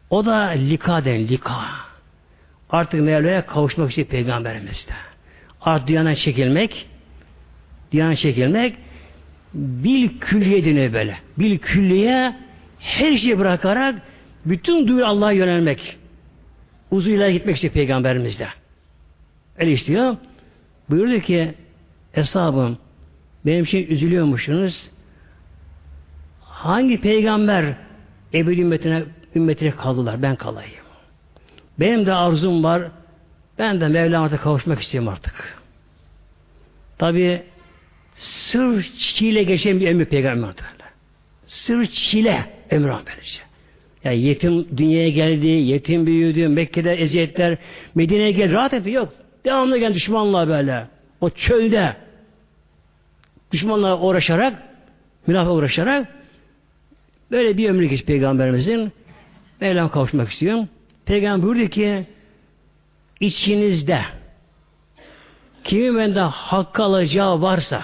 S1: O da lika den lika. Artık Mevla'ya kavuşmak için peygamberimizde. Artık dünyadan çekilmek, dünyadan çekilmek, bil külliye böyle. Bil külliye her şeyi bırakarak bütün duyu Allah'a yönelmek. Uzuyla gitmek işte peygamberimizde. Öyle istiyor. Buyurdu ki hesabım benim için üzülüyormuşsunuz. Hangi peygamber ebedi ümmetine, ümmetine kaldılar? Ben kalayım. Benim de arzum var. Ben de Mevlama'da kavuşmak istiyorum artık. Tabi sır çile geçen bir ömür peygamber Sır çile ömür böylece. Yani yetim dünyaya geldi, yetim büyüdü, Mekke'de eziyetler, Medine'ye gel rahat etti. Yok. Devamlı gel düşmanla böyle. O çölde düşmanla uğraşarak, münafık uğraşarak böyle bir ömrü geç peygamberimizin. Mevlam kavuşmak istiyorum. Peygamber buyurdu ki içinizde kimin bende hakkı alacağı varsa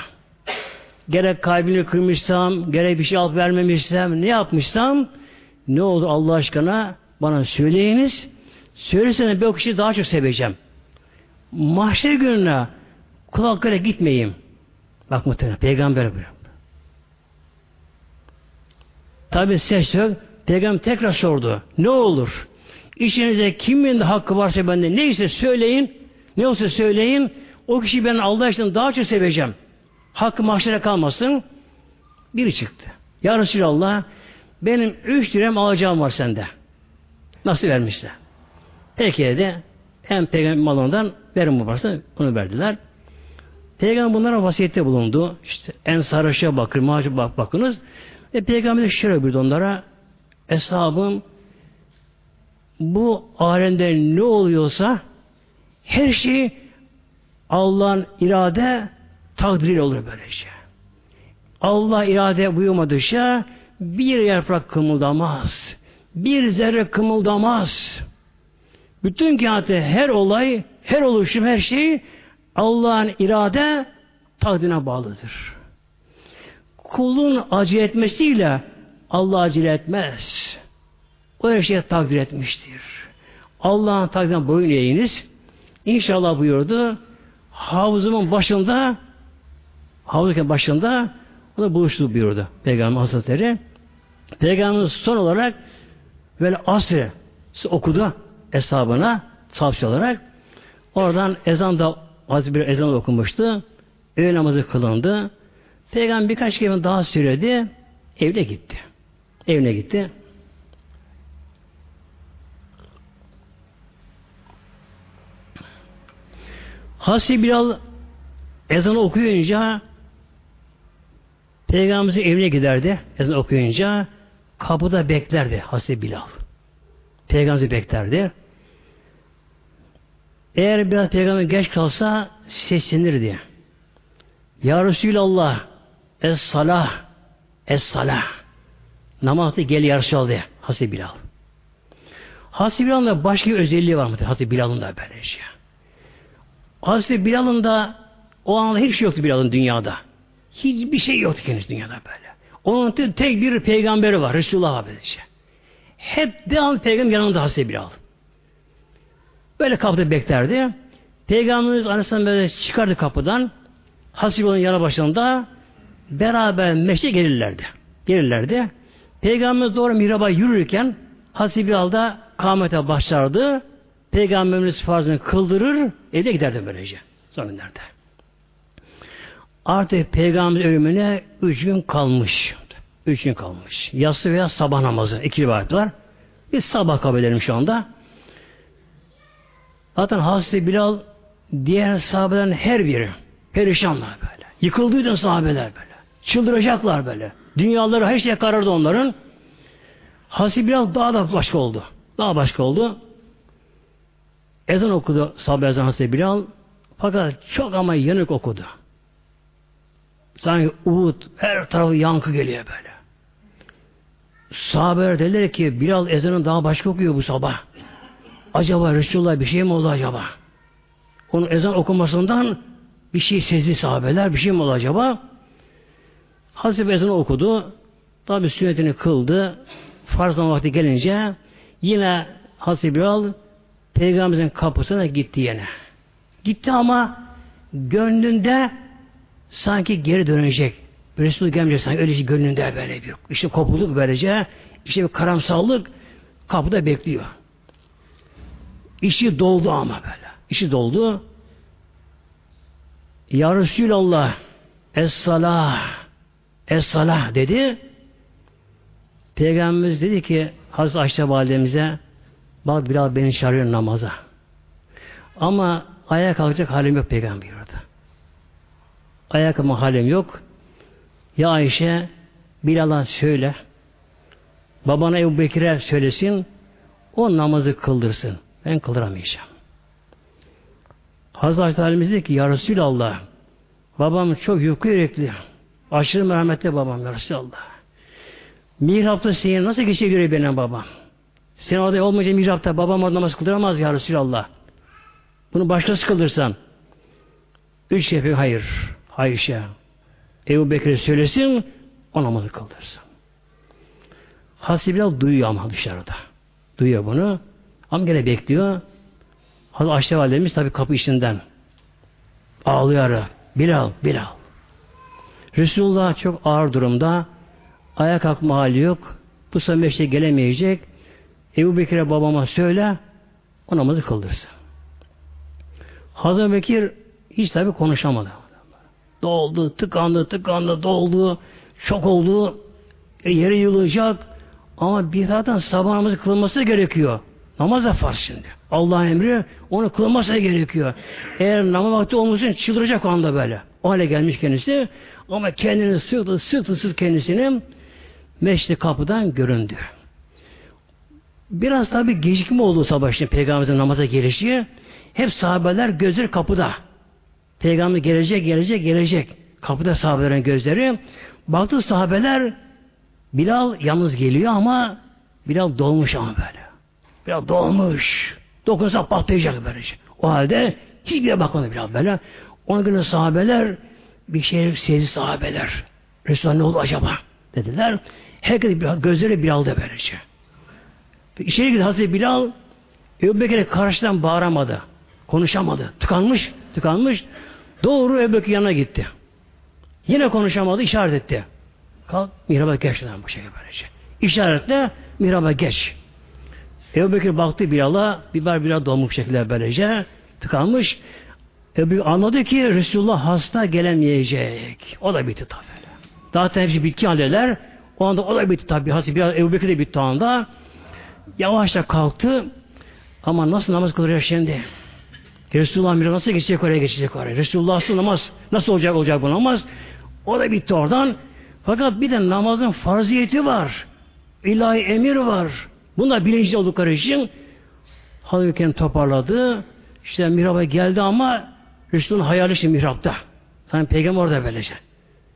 S1: gerek kalbini kırmışsam, gerek bir şey alıp vermemişsem, ne yapmışsam ne olur Allah aşkına bana söyleyiniz. Söylesene bir o kişiyi daha çok seveceğim. Mahşer gününe kulaklara gitmeyeyim. Bak muhtemelen peygamber buyuruyor. Tabi ses yok. Peygamber tekrar sordu. Ne olur? İçinizde kimin de hakkı varsa bende neyse söyleyin. Ne olsa söyleyin. O kişi ben Allah için daha çok seveceğim. Hakkı mahşere kalmasın. Biri çıktı. Ya Resulallah benim üç dirhem alacağım var sende. Nasıl vermişler? Peki dedi. Hem peygamber malından verin bu varsa onu verdiler. Peygamber bunlara vasiyette bulundu. İşte en sarışa bakın, macı bak, bakınız. Ve peygamber şöyle buyurdu onlara. Eshabım bu alemde ne oluyorsa her şey Allah'ın irade takdiri olur böylece. Allah irade buyurmadıkça bir yaprak kımıldamaz. Bir zerre kımıldamaz. Bütün kainatı her olay, her oluşum, her şey Allah'ın irade takdirine bağlıdır. Kulun acı etmesiyle Allah acele etmez. O her şeyi takdir etmiştir. Allah'ın takdirine boyun eğiniz. İnşallah buyurdu. Havuzumun başında havuzun başında onu buluştu buyurdu Peygamber Hazretleri. Peygamberimiz son olarak böyle asrı okudu hesabına savcı olarak. Oradan ezan da az bir ezan okunmuştu. Öğle namazı kılındı. Peygamber birkaç kelime daha söyledi. Evine gitti. Evine gitti. Hasi Bilal ezanı okuyunca Peygamberimizin evine giderdi. Ezan okuyunca kapıda beklerdi Hasi Bilal. Peygamberimizi beklerdi. Eğer biraz peygamber geç kalsa seslenirdi. Ya Resulallah es salah es salah namazda gel ya Resulallah Hasi Bilal. Hasi Bilal'ın başka bir özelliği var mı? Hasi Bilal'ın da böyle şey. Hazreti Bilal'ın da o anda hiçbir şey yoktu Bilal'ın dünyada. Hiçbir şey yoktu kendisi dünyada böyle. Onun tek bir peygamberi var. Resulullah var böylece. Hep devam peygamber yanında Hazreti Bilal. Böyle kapıda beklerdi. Peygamberimiz Aleyhisselam böyle çıkardı kapıdan. Hazreti Bilal'ın yanı başında beraber meşe gelirlerdi. Gelirlerdi. Peygamberimiz doğru mihraba yürürken Hazreti Bilal da kâmete başlardı. Peygamberimiz farzını kıldırır, evde giderdi böylece. Son günlerde. Artık peygamber ölümüne üç gün kalmış. Üç gün kalmış. Yatsı veya sabah namazı. iki rivayet var. Biz sabah kabul edelim şu anda. Zaten Hazreti Bilal diğer sahabelerin her biri perişanlar böyle. Yıkıldıydı sahabeler böyle. Çıldıracaklar böyle. Dünyaları her şey karardı onların. Hazreti Bilal daha da başka oldu. Daha başka oldu. Ezan okudu sahabe ezan Hazreti Bilal. Fakat çok ama yanık okudu. Sanki Uhud her tarafı yankı geliyor böyle. sahabeler dediler ki Bilal ezanın daha başka okuyor bu sabah. Acaba Resulullah bir şey mi oldu acaba? Onun ezan okumasından bir şey sezdi sahabeler. Bir şey mi oldu acaba? Hazreti ezanı okudu. Tabi sünnetini kıldı. Farz vakti gelince yine Hazreti Bilal Peygamberimizin kapısına gitti yine. Gitti ama gönlünde sanki geri dönecek. Resul gelmeyecek sanki öyle şey gönlünde böyle bir. İşte kopulduk böylece. İşte bir karamsallık kapıda bekliyor. İşi doldu ama böyle. İşi doldu. Ya Resulallah Es-salah Es-salah dedi. Peygamberimiz dedi ki Hazreti Ayşe validemize bak Bilal beni çağırıyor namaza. Ama ayağa kalkacak halim yok peygamber orada. Ayağa kalkma halim yok. Ya Ayşe Bilal'a söyle babana Ebu Bekir'e söylesin o namazı kıldırsın. Ben kıldıramayacağım. Hazreti Halimiz dedi ki Ya Resulallah babam çok yukarı yürekli. Aşırı merhametli babam Ya Resulallah. Mihrapta seni nasıl geçebiliyor benim babam? Sen orada olmayınca mihrapta babam namaz kıldıramaz ya Resulallah. Bunu başkası kıldırsan. Üç yapıyor hayır. Ayşe. Ebu Bekir'e söylesin o namazı kıldırsın. Hasbi biraz duyuyor ama dışarıda. Duyuyor bunu. Ama gene bekliyor. Hazreti Ayşe validemiz tabi kapı içinden ağlıyor. Bilal, Bilal. Resulullah çok ağır durumda. Ayağa kalkma hali yok. Bu sefer gelemeyecek. Ebu Bekir'e babama söyle o namazı kıldırsın. Hazreti Bekir hiç tabi konuşamadı. Doldu, tıkandı, tıkandı, doldu, çok oldu, e, yere yılacak ama bir zaten sabah namazı kılınması gerekiyor. Namaz da farz şimdi. Allah'ın emri onu kılması gerekiyor. Eğer namaz vakti olmasın çıldıracak o anda böyle. O hale gelmiş kendisi. Ama kendini sıktı, sıktı, sıktı kendisini meşri kapıdan göründü. Biraz tabi gecikme oldu sabah için Peygamberimizin namaza gelişi. Hep sahabeler gözleri kapıda. Peygamber gelecek, gelecek, gelecek. Kapıda sahabelerin gözleri. Baktı sahabeler Bilal yalnız geliyor ama Bilal dolmuş ama böyle. Bilal dolmuş. Dokunsa patlayacak böylece. O halde hiçbir bakmadı Bilal böyle. Ona göre sahabeler bir şey sezdi sahabeler. Resulullah ne oldu acaba? Dediler. Herkes Bilal, gözleri Bilal'da böylece. İçeri girdi Hazreti Bilal Ebu Bekir'e karşıdan bağıramadı. Konuşamadı. Tıkanmış, tıkanmış. Doğru Ebu Bekir yanına gitti. Yine konuşamadı, işaret etti. Kalk, mihraba geç bu şekilde böylece. İşaretle mihraba geç. Ebu Bekir baktı Bilal'a, biber biraz dolmuş şekilde böylece tıkanmış. Ebu Bekir anladı ki Resulullah hasta gelemeyecek. O da bitti tabi. Zaten hepsi bitki haldeler. O anda o da bitti tabi. Hazreti biraz Ebu Bekir de bitti anda. Yavaşça kalktı. Ama nasıl namaz kılacak şimdi? Resulullah bir nasıl geçecek oraya geçecek oraya? Resulullah'sız namaz nasıl olacak olacak bu namaz? O da bitti oradan. Fakat bir de namazın farziyeti var. İlahi emir var. Bunlar bilinçli oldukları için Hazreti toparladı. İşte mihraba geldi ama Resul'ün hayali işte mihrapta. Yani peygamber orada böylece.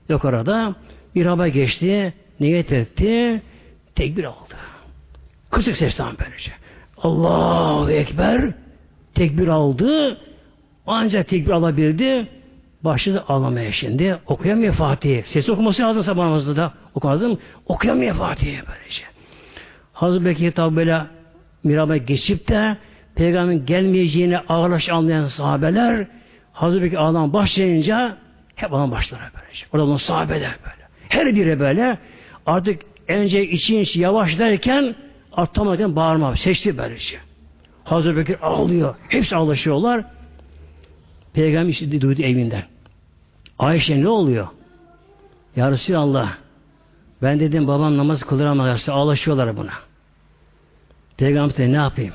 S1: Yok orada. Mihraba geçti. Niyet etti. Tekbir aldı. Kısık sesle böylece. Allahu Ekber tekbir aldı. Ancak tekbir alabildi. Başladı ağlamaya şimdi. Okuyamıyor Fatih'i. Sesi okuması lazım sabah namazında da. Okumazdım. Okuyamıyor Fatih'i böylece. Hazreti Bekir tabi böyle miraba geçip de peygamberin gelmeyeceğini ağırlaş anlayan sahabeler Hazreti Bekir ağlam başlayınca hep ağlam başlar böylece. Orada bunun sahabeler böyle. Her biri böyle artık önce için yavaş derken arttamadan bağırma. Seçti böylece. Hazreti Bekir ağlıyor. Hepsi ağlaşıyorlar. Peygamber işte duydu evinden. Ayşe ne oluyor? Ya Resulallah ben dedim babam namaz kıldıramazsa ağlaşıyorlar buna. Peygamber dedi ne yapayım?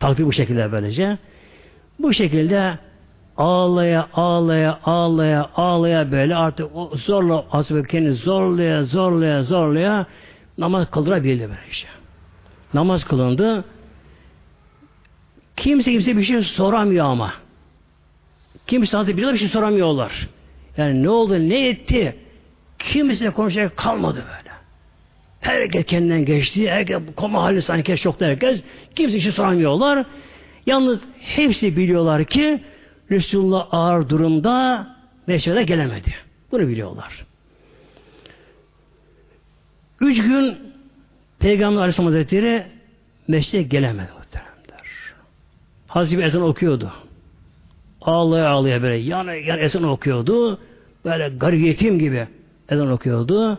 S1: Takdir bu şekilde böylece. Bu şekilde ağlaya ağlaya ağlaya ağlaya böyle artık zorla Hazreti zorlaya zorlaya zorlaya namaz kıldırabildi böylece. Namaz kılındı. Kimse kimse bir şey soramıyor ama. Kimse Hazreti bir şey soramıyorlar. Yani ne oldu, ne etti? Kimse konuşacak kalmadı böyle. Herkes kendinden geçti. Herkes koma hali sanki çok herkes. Kimse işi soramıyorlar. Yalnız hepsi biliyorlar ki Resulullah ağır durumda meşrede gelemedi. Bunu biliyorlar. Üç gün Peygamber Aleyhisselam Hazretleri meşreye gelemedi muhteremler. Hazreti ezan okuyordu. Ağlaya ağlaya böyle yani, yani ezan okuyordu. Böyle garip yetim gibi ezan okuyordu.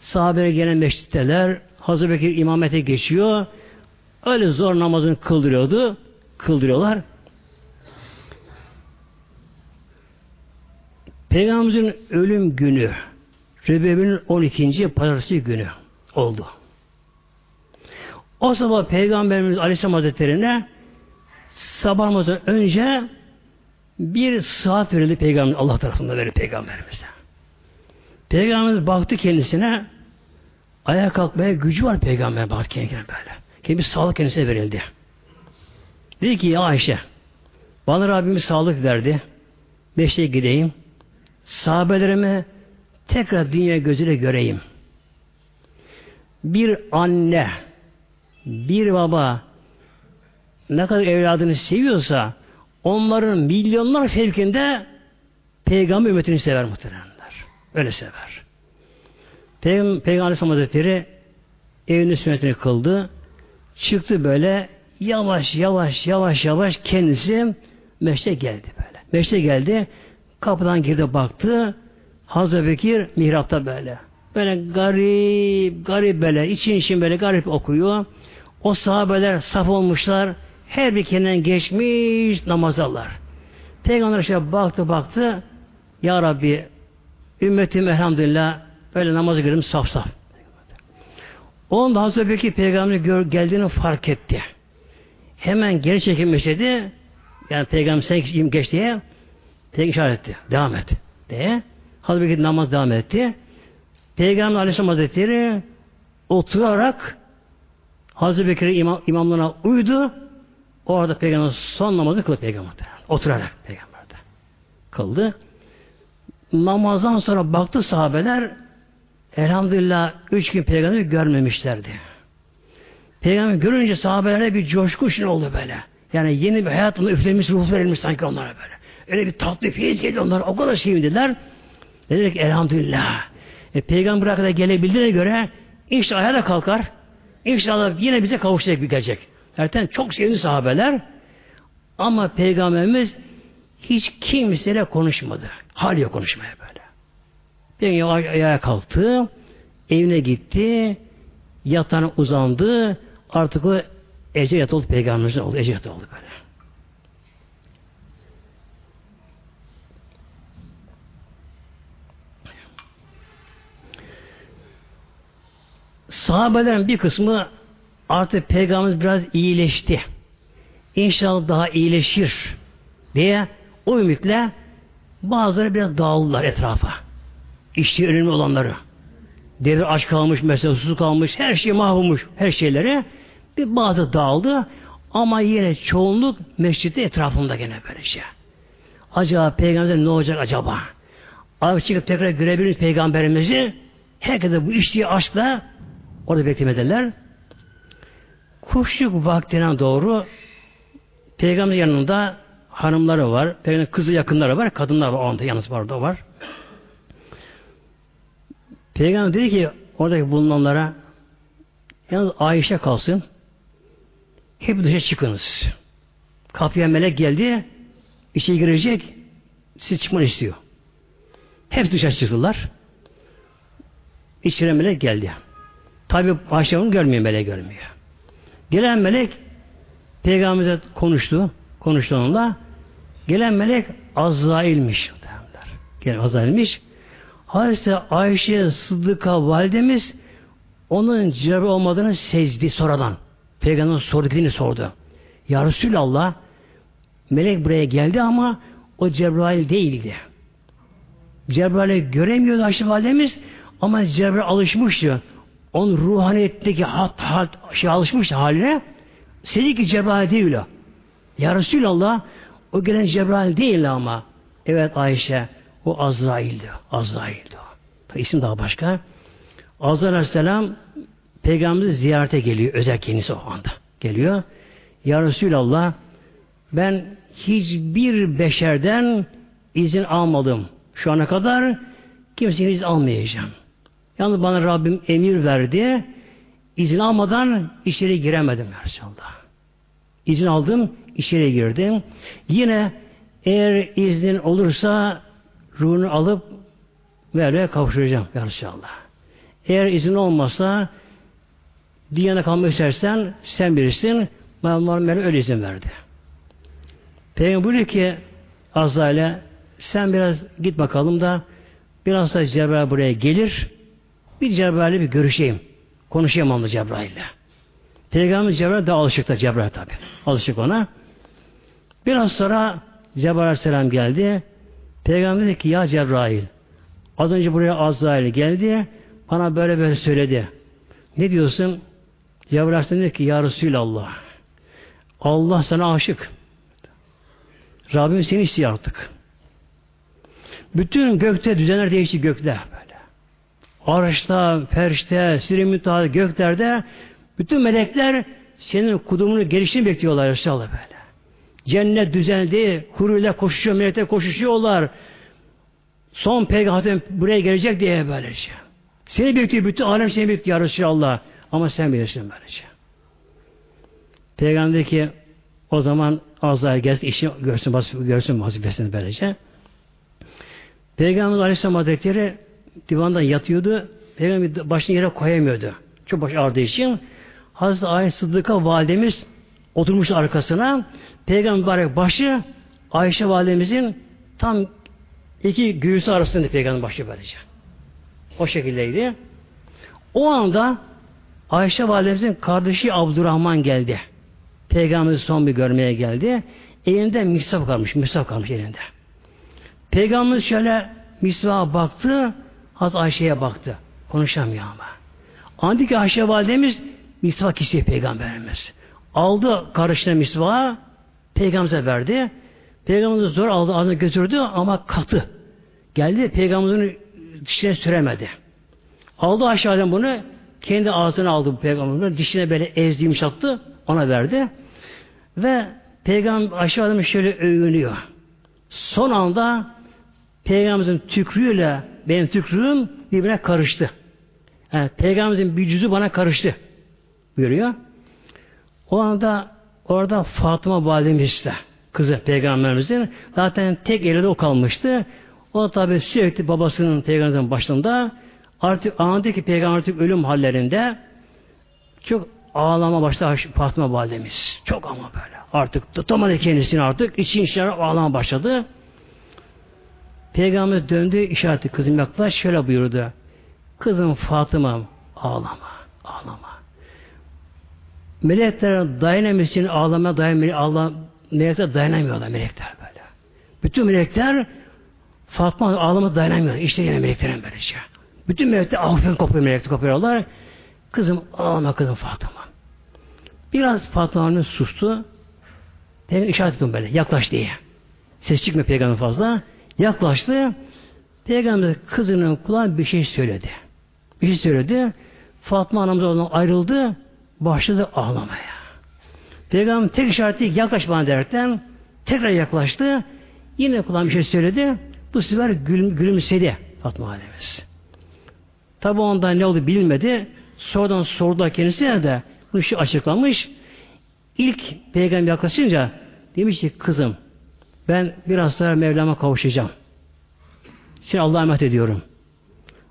S1: Sahabeye gelen meşritteler Hazreti Bekir imamete geçiyor. Öyle zor namazını kıldırıyordu. Kıldırıyorlar. Peygamberimizin ölüm günü Rebebinin 12. pazartesi günü oldu. O sabah Peygamberimiz Aleyhisselam Hazretleri'ne sabah önce bir saat verildi Peygamber Allah tarafından verildi Peygamberimize. Peygamberimiz baktı kendisine ayağa kalkmaya gücü var Peygamber baktı kendine böyle. Ki bir sağlık kendisine verildi. Dedi ki ya Ayşe bana Rabbimiz sağlık verdi. Beşte gideyim. Sahabelerimi tekrar dünya gözüyle göreyim. Bir anne, bir baba ne kadar evladını seviyorsa onların milyonlar fevkinde peygamber ümmetini sever muhteremler. Öyle sever. Peygamber, Peygamber Aleyhisselam Hazretleri evinin sünnetini kıldı. Çıktı böyle yavaş yavaş yavaş yavaş kendisi meşte geldi böyle. Meşte geldi. Kapıdan girdi baktı. Hazreti Bekir mihrapta böyle. Böyle garip, garip böyle, için için böyle garip okuyor. O sahabeler saf olmuşlar. Her bir kendinden geçmiş namazdalar. Peygamber işte baktı baktı. Ya Rabbi ümmetim elhamdülillah böyle namazı girdim saf saf. Onun da Hazreti Bekir peygamber gör, geldiğini fark etti. Hemen geri çekilmiş dedi. Yani peygamber sen geç diye tek işaret etti. Devam et. Diye. Hazreti Bekir namaz devam etti. Peygamber Aleyhisselam Hazretleri oturarak Hazreti Bekir'in imam, imamlığına uydu. Orada peygamber son namazı kıldı peygamber. Oturarak peygamberde. Kıldı. Namazdan sonra baktı sahabeler elhamdülillah üç gün peygamberi görmemişlerdi. Peygamber görünce sahabelere bir coşku için oldu böyle. Yani yeni bir hayatında üflemiş, ruh verilmiş sanki onlara böyle. Öyle bir tatlı feyiz geldi onlar. O kadar sevindiler. Dediler ki elhamdülillah. E, peygamber kadar gelebildiğine göre inşallah ayağa da kalkar. İnşallah yine bize kavuşacak bir gelecek. Zaten çok sevindi sahabeler. Ama peygamberimiz hiç kimseyle konuşmadı. Hal yok konuşmaya böyle. Peygamber ayağa kalktı. Evine gitti. Yatağına uzandı. Artık o ece yatı oldu peygamberimizin oldu. Ece yatı oldu böyle. Sahabelerin bir kısmı artık peygamberimiz biraz iyileşti. İnşallah daha iyileşir diye o ümitle bazıları biraz dağıldılar etrafa. İşte önemli olanları. Devir aç kalmış, mesela susuz kalmış, her şey mahvolmuş, her şeyleri. Bir bazı dağıldı ama yine çoğunluk mescitte etrafında gene böyle şey. Acaba peygamberimize ne olacak acaba? Abi çıkıp tekrar görebilir peygamberimizi? Herkese bu içtiği aşkla Orada beklemediler. Kuşluk vaktine doğru peygamber yanında hanımları var. Peygamber kızı yakınları var. Kadınlar var. Onda yalnız var. Orada var. Peygamber dedi ki oradaki bulunanlara yalnız Ayşe kalsın. Hep dışarı çıkınız. Kapıya melek geldi. içe girecek. Siz çıkmanı istiyor. Hep dışarı çıktılar. İçeri melek geldi. Tabi Ayşe görmüyor, melek görmüyor. Gelen melek Peygamber'e konuştu. Konuştu onunla. Gelen melek Azrail'miş. Gelen Azrail'miş. Hazreti Ayşe Sıddık'a validemiz onun Cebrail olmadığını sezdi sonradan. Peygamber'in sorduklarını sordu. Ya Resulallah melek buraya geldi ama o Cebrail değildi. Cebrail'i göremiyordu Ayşe validemiz ama Cebrail alışmıştı onun ruhaniyetteki hat, hat şey alışmış haline dedi ki Cebrail değil o. Ya Resulallah o gelen Cebrail değil ama evet Ayşe o Azrail'di. Azrail'di o. İsim daha başka. Azrail Aleyhisselam Peygamberimiz ziyarete geliyor. Özel kendisi o anda geliyor. Ya Resulallah ben hiçbir beşerden izin almadım. Şu ana kadar kimsenin izin almayacağım. Yalnız bana Rabbim emir verdi. İzin almadan içeri giremedim Resulallah. İzin aldım, içeri girdim. Yine eğer iznin olursa ruhunu alıp Mevla'ya kavuşturacağım ya Resulallah. Eğer izin olmazsa dünyada kalmak istersen sen bilirsin. Mevla öyle izin verdi. Peygamber buyuruyor ki Azrail'e sen biraz git bakalım da biraz da Cebrail buraya gelir. Bir Cebrail'le bir görüşeyim. Konuşayım onunla Cebrail'le. Peygamber Cebrail daha alışık Cebrail tabi. Alışık ona. Biraz sonra Cebrail Aleyhisselam geldi. Peygamber dedi ki ya Cebrail az önce buraya Azrail geldi. Bana böyle böyle söyledi. Ne diyorsun? Cebrail Aleyhisselam dedi ki ya Resulallah Allah sana aşık. Rabbim seni istiyor artık. Bütün gökte düzenler değişti gökte. Arşta, perşte, sirimütahı göklerde bütün melekler senin kudumunu gelişini bekliyorlar inşallah böyle. Cennet düzenli, huriler koşuşuyor, melekler koşuşuyorlar. Son peygamber buraya gelecek diye böylece. Seni bekliyor, bütün alem seni bekliyor Resulallah. Ama sen bilirsin böylece. Peygamber ki o zaman Azrail gelsin, işi görsün, görsün vazifesini böylece. Peygamber Aleyhisselam Hazretleri divanda yatıyordu. Peygamber başını yere koyamıyordu. Çok baş ağrıdığı için. Hazreti Ayşe Sıddık'a validemiz oturmuş arkasına. Peygamber başı Ayşe validemizin tam iki göğüsü arasında peygamber başı böylece. O şekildeydi. O anda Ayşe validemizin kardeşi Abdurrahman geldi. Peygamberimizi son bir görmeye geldi. Elinde misaf kalmış, misaf kalmış elinde. Peygamberimiz şöyle misvağa baktı, Hazreti Ayşe'ye baktı. Konuşamıyor ama. Andaki Ayşe validemiz misvak istiyor Peygamberimiz. Aldı karışına misvağı, Peygamberimize verdi. Peygamberimiz zor aldı, ağzına götürdü ama katı. Geldi, Peygamberimizin dişine süremedi. Aldı aşağıdan bunu, kendi ağzına aldı bu Peygamberimizin, dişine böyle ezdi, yumuşattı, ona verdi. Ve Peygamber aşağıdan şöyle övünüyor. Son anda Peygamberimizin tükrüğüyle benim tükrüğüm birbirine karıştı. Yani Peygamberimizin bir cüzü bana karıştı. Buyuruyor. O anda orada Fatıma validemiz de kızı peygamberimizin zaten tek elde o kalmıştı. O tabi sürekli babasının peygamberimizin başında artık anladı ki peygamber artık ölüm hallerinde çok ağlama başladı Fatıma validemiz. Çok ama böyle. Artık tutamadı kendisini artık. için işler ağlama başladı. Peygamber döndü işareti kızım yaklaş şöyle buyurdu. Kızım Fatıma ağlama. Ağlama. Melekler dayanamıyor ağlama dayanamıyor. Allah, melekler dayanamıyorlar melekler böyle. Bütün melekler Fatma ağlama dayanamıyor. İşte yine meleklerin böylece. Bütün melekler aferin kopuyor melekler kopuyorlar. Kızım ağlama kızım Fatıma. Biraz Fatma'nın sustu. Peygamber işaret ettim böyle. Yaklaş diye. Ses çıkmıyor peygamber fazla. Yaklaştı. Peygamber kızının kulağına bir şey söyledi. Bir şey söyledi. Fatma anamız ondan ayrıldı. Başladı ağlamaya. Peygamber tek işareti yaklaş bana derken tekrar yaklaştı. Yine kulağına bir şey söyledi. Bu sefer gül, gülümsedi Fatma annemiz. Tabi ondan ne oldu bilmedi. Sonradan sordu kendisine de bu işi açıklamış. İlk peygamber yaklaşınca demiş ki kızım ben biraz sonra Mevlam'a kavuşacağım. Seni Allah'a emanet ediyorum.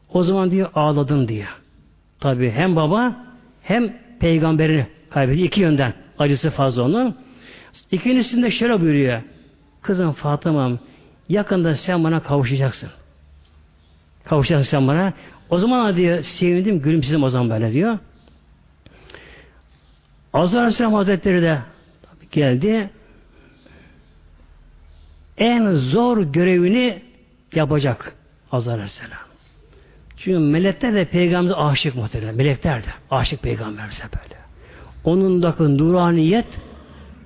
S1: O zaman diyor ağladın diye. Tabi hem baba hem peygamberini kaybetti. iki yönden. Acısı fazla onun. İkincisinde şöyle buyuruyor. Kızım Fatıma'm yakında sen bana kavuşacaksın. Kavuşacaksın sen bana. O zaman diyor sevindim gülümsedim o zaman böyle diyor. Azar Aleyhisselam Hazretleri de geldi. En zor görevini yapacak Azar Aleyhisselam. Çünkü melekler de peygamberimize aşık muhtemelen. Melekler de aşık peygamberimize böyle. Onun da nuraniyet,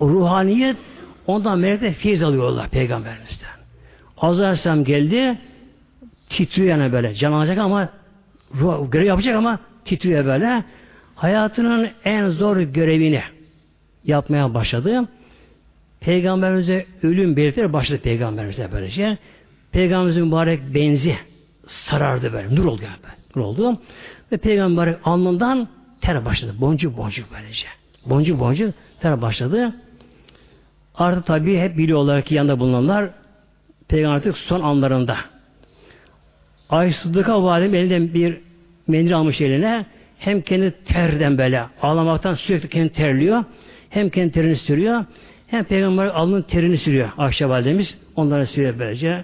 S1: ruhaniyet ondan melekler feyiz alıyorlar peygamberimizden. Azar Aleyhisselam geldi titriyor yani böyle. Can alacak ama ruh, görev yapacak ama titriyor böyle. hayatının en zor görevini yapmaya başladı. Peygamberimize ölüm belirtileri başladı peygamberimize böylece. Peygamberimizin mübarek benzi sarardı böyle. Nur oldu yani. Nur oldu. Ve peygamber alnından ter başladı. Boncuk boncuk böylece. Boncuk boncuk ter başladı. Artık tabii hep biliyorlar ki yanında bulunanlar peygamber artık son anlarında. Ayşe Sıddık'a validem elinden bir mendil almış eline hem kendi terden böyle ağlamaktan sürekli kendi terliyor hem kendi terini sürüyor hem peygamber alnının terini sürüyor Ayşe validemiz. Onlara sürüyor böylece.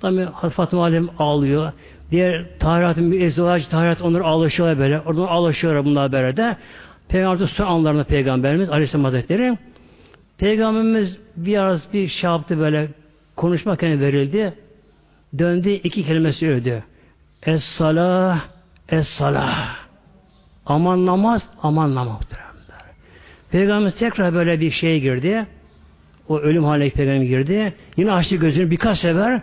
S1: Tabi Fatıma validem ağlıyor. Diğer tahiratın bir ezvaç tahirat onları ağlaşıyorlar böyle. Oradan ağlaşıyorlar bunlar böyle de. Peygamber son anlarında Peygamberimiz Aleyhisselam Hazretleri Peygamberimiz biraz bir şey yaptı böyle konuşmak verildi. Döndü iki kelime söyledi. Es-salah, es-salah. Aman namaz, aman namaz. Peygamberimiz tekrar böyle bir şeye girdi. O ölüm haline peygamber girdi. Yine açtı gözünü birkaç sefer.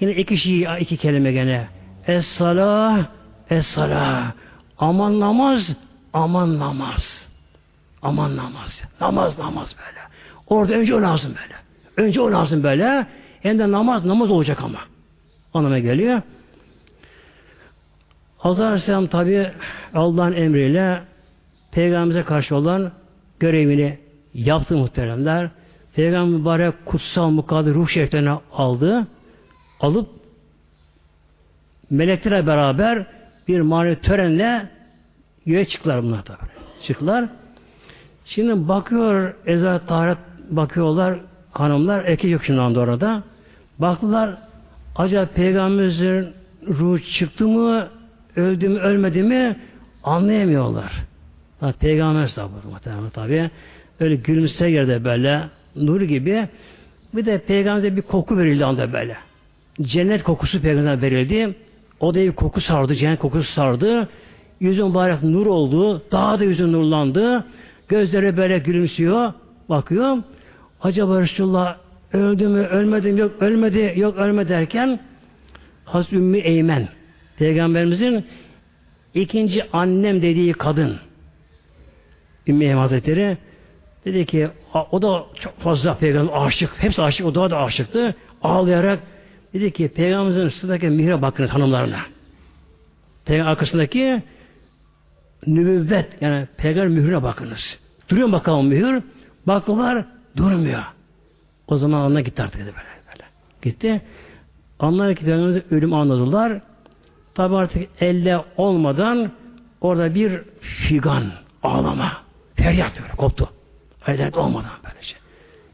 S1: Yine iki şey, iki kelime gene. Es-salah, es-salah. Aman namaz, aman namaz. Aman namaz. Namaz, namaz böyle. Orada önce o lazım böyle. Önce o lazım böyle. Hem de namaz, namaz olacak ama. Anlamaya geliyor. Hazreti Aleyhisselam tabi Allah'ın emriyle Peygamberimize karşı olan görevini yaptı muhteremler. Peygamber mübarek kutsal mukadder ruh şeriflerini aldı. Alıp meleklerle beraber bir manevi törenle göğe çıktılar bunlar tabi. Çıktılar. Şimdi bakıyor Ezra Taharet bakıyorlar hanımlar erkek yok şimdi anda orada. Baktılar acaba peygamberimizin ruhu çıktı mı öldü mü ölmedi mi anlayamıyorlar. Tabi peygamber tabi tabi öyle gülümse yerde böyle nur gibi bir de peygamberimize bir koku verildi anda böyle. Cennet kokusu peygamberimize verildi. O da bir koku sardı, cennet kokusu sardı. Yüzü mübarek nur oldu. Daha da yüzü nurlandı. Gözleri böyle gülümsüyor. Bakıyor. Acaba Resulullah öldü mü, ölmedi mi, yok ölmedi, yok ölme derken Hazreti Ümmü Eymen Peygamberimizin ikinci annem dediği kadın Ümmü Eymen Hazretleri dedi ki o da çok fazla peygamber aşık. Hepsi aşık. O da da aşıktı. Ağlayarak dedi ki peygamberimizin sırtındaki mihre bakınız hanımlarına. Peygamber arkasındaki nübüvvet yani peygamber mührüne bakınız. Duruyor bakalım mühür. Baktılar durmuyor. O zaman ona gitti artık dedi böyle. böyle. Gitti. Anlar ki peygamberimizin ölüm anladılar. Tabi artık elle olmadan orada bir figan ağlama. Feryat böyle koptu. Hayret olmadan böylece.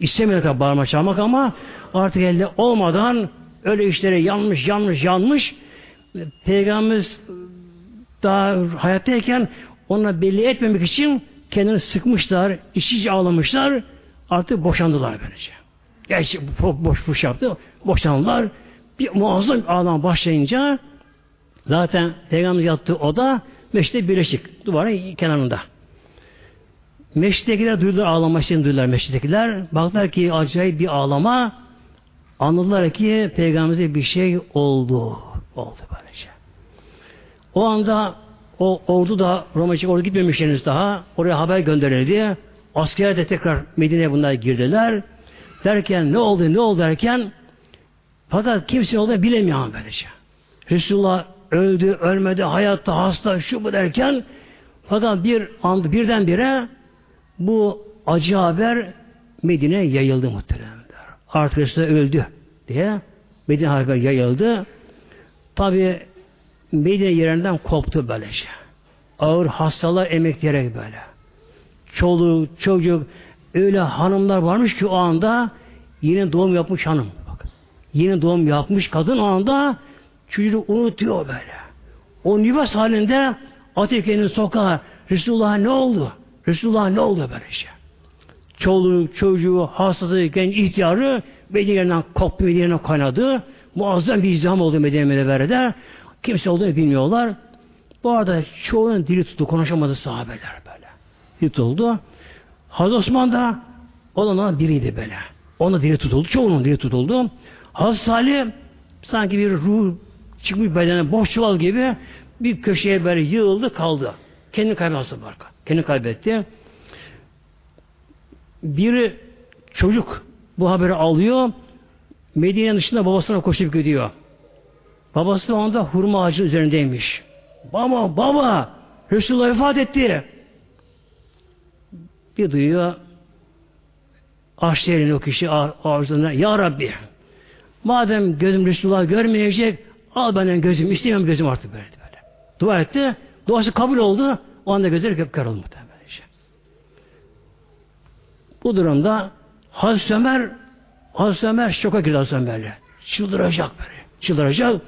S1: İstemiyor tabi bağırma çağırmak ama artık elde olmadan öyle işlere yanmış yanmış yanmış Peygamberimiz daha hayattayken ona belli etmemek için kendini sıkmışlar, işici ağlamışlar, artık boşandılar böylece. Gerçi boş boş yaptı, boşandılar. Bir muazzam ağlama başlayınca zaten Peygamber yattığı oda meşte birleşik, duvarın kenarında. Meşrittekiler duydular ağlama şeyini duydular meşrittekiler. Baktılar ki acayip bir ağlama. Anladılar ki peygamberimize bir şey oldu. Oldu böylece. O anda o ordu da Roma'ya ordu gitmemiş henüz daha. Oraya haber gönderildi. Asker de tekrar Medine'ye bunlar girdiler. Derken ne oldu ne oldu derken fakat kimse oldu bilemiyor böylece. Resulullah öldü, ölmedi, hayatta, hasta, şu bu derken fakat bir anda birdenbire bu acı haber Medine yayıldı muhteremler. Resulullah öldü diye Medine haber yayıldı. Tabi Medine yerinden koptu böylece. Ağır hastalar emekleyerek böyle. Çoluk, çocuk, öyle hanımlar varmış ki o anda yeni doğum yapmış hanım. Bak. Yeni doğum yapmış kadın o anda çocuğu unutuyor böyle. O nüvas halinde Atike'nin sokağa Resulullah ne oldu? Resulullah ne oldu böyle şey? Çoluğu, çocuğu, hastası, genç ihtiyarı Medine'den koptu, Medine'den kaynadı. Muazzam bir izdiham oldu Medine Münevvere'de. Kimse olduğunu bilmiyorlar. Bu arada çoğunun dili tuttu, konuşamadı sahabeler böyle. Dili tutuldu. Hazreti Osman da onlardan biriydi böyle. Onun dili tutuldu. Çoğunun dili tutuldu. Hazreti Salih sanki bir ruh çıkmış bedene boş çuval gibi bir köşeye böyle yığıldı kaldı. Kendini kaybetmesi barka. Kendini kaybetti. Bir çocuk bu haberi alıyor. Medine'nin dışında babasına koşup gidiyor. Babası o anda hurma ağacı üzerindeymiş. Baba, baba, Resulullah vefat etti. Bir duyuyor, açtı o kişi ağzına, Ya Rabbi, madem gözüm Resulullah görmeyecek, al benden gözüm, istemiyorum gözüm artık böyle. böyle. Dua etti, duası kabul oldu, o anda gözleri köpkar oldu muhtemelen. Bu durumda Hazreti Ömer Hazreti Ömer şoka girdi Hazreti Ömer'le. Çıldıracak böyle. Çıldıracak.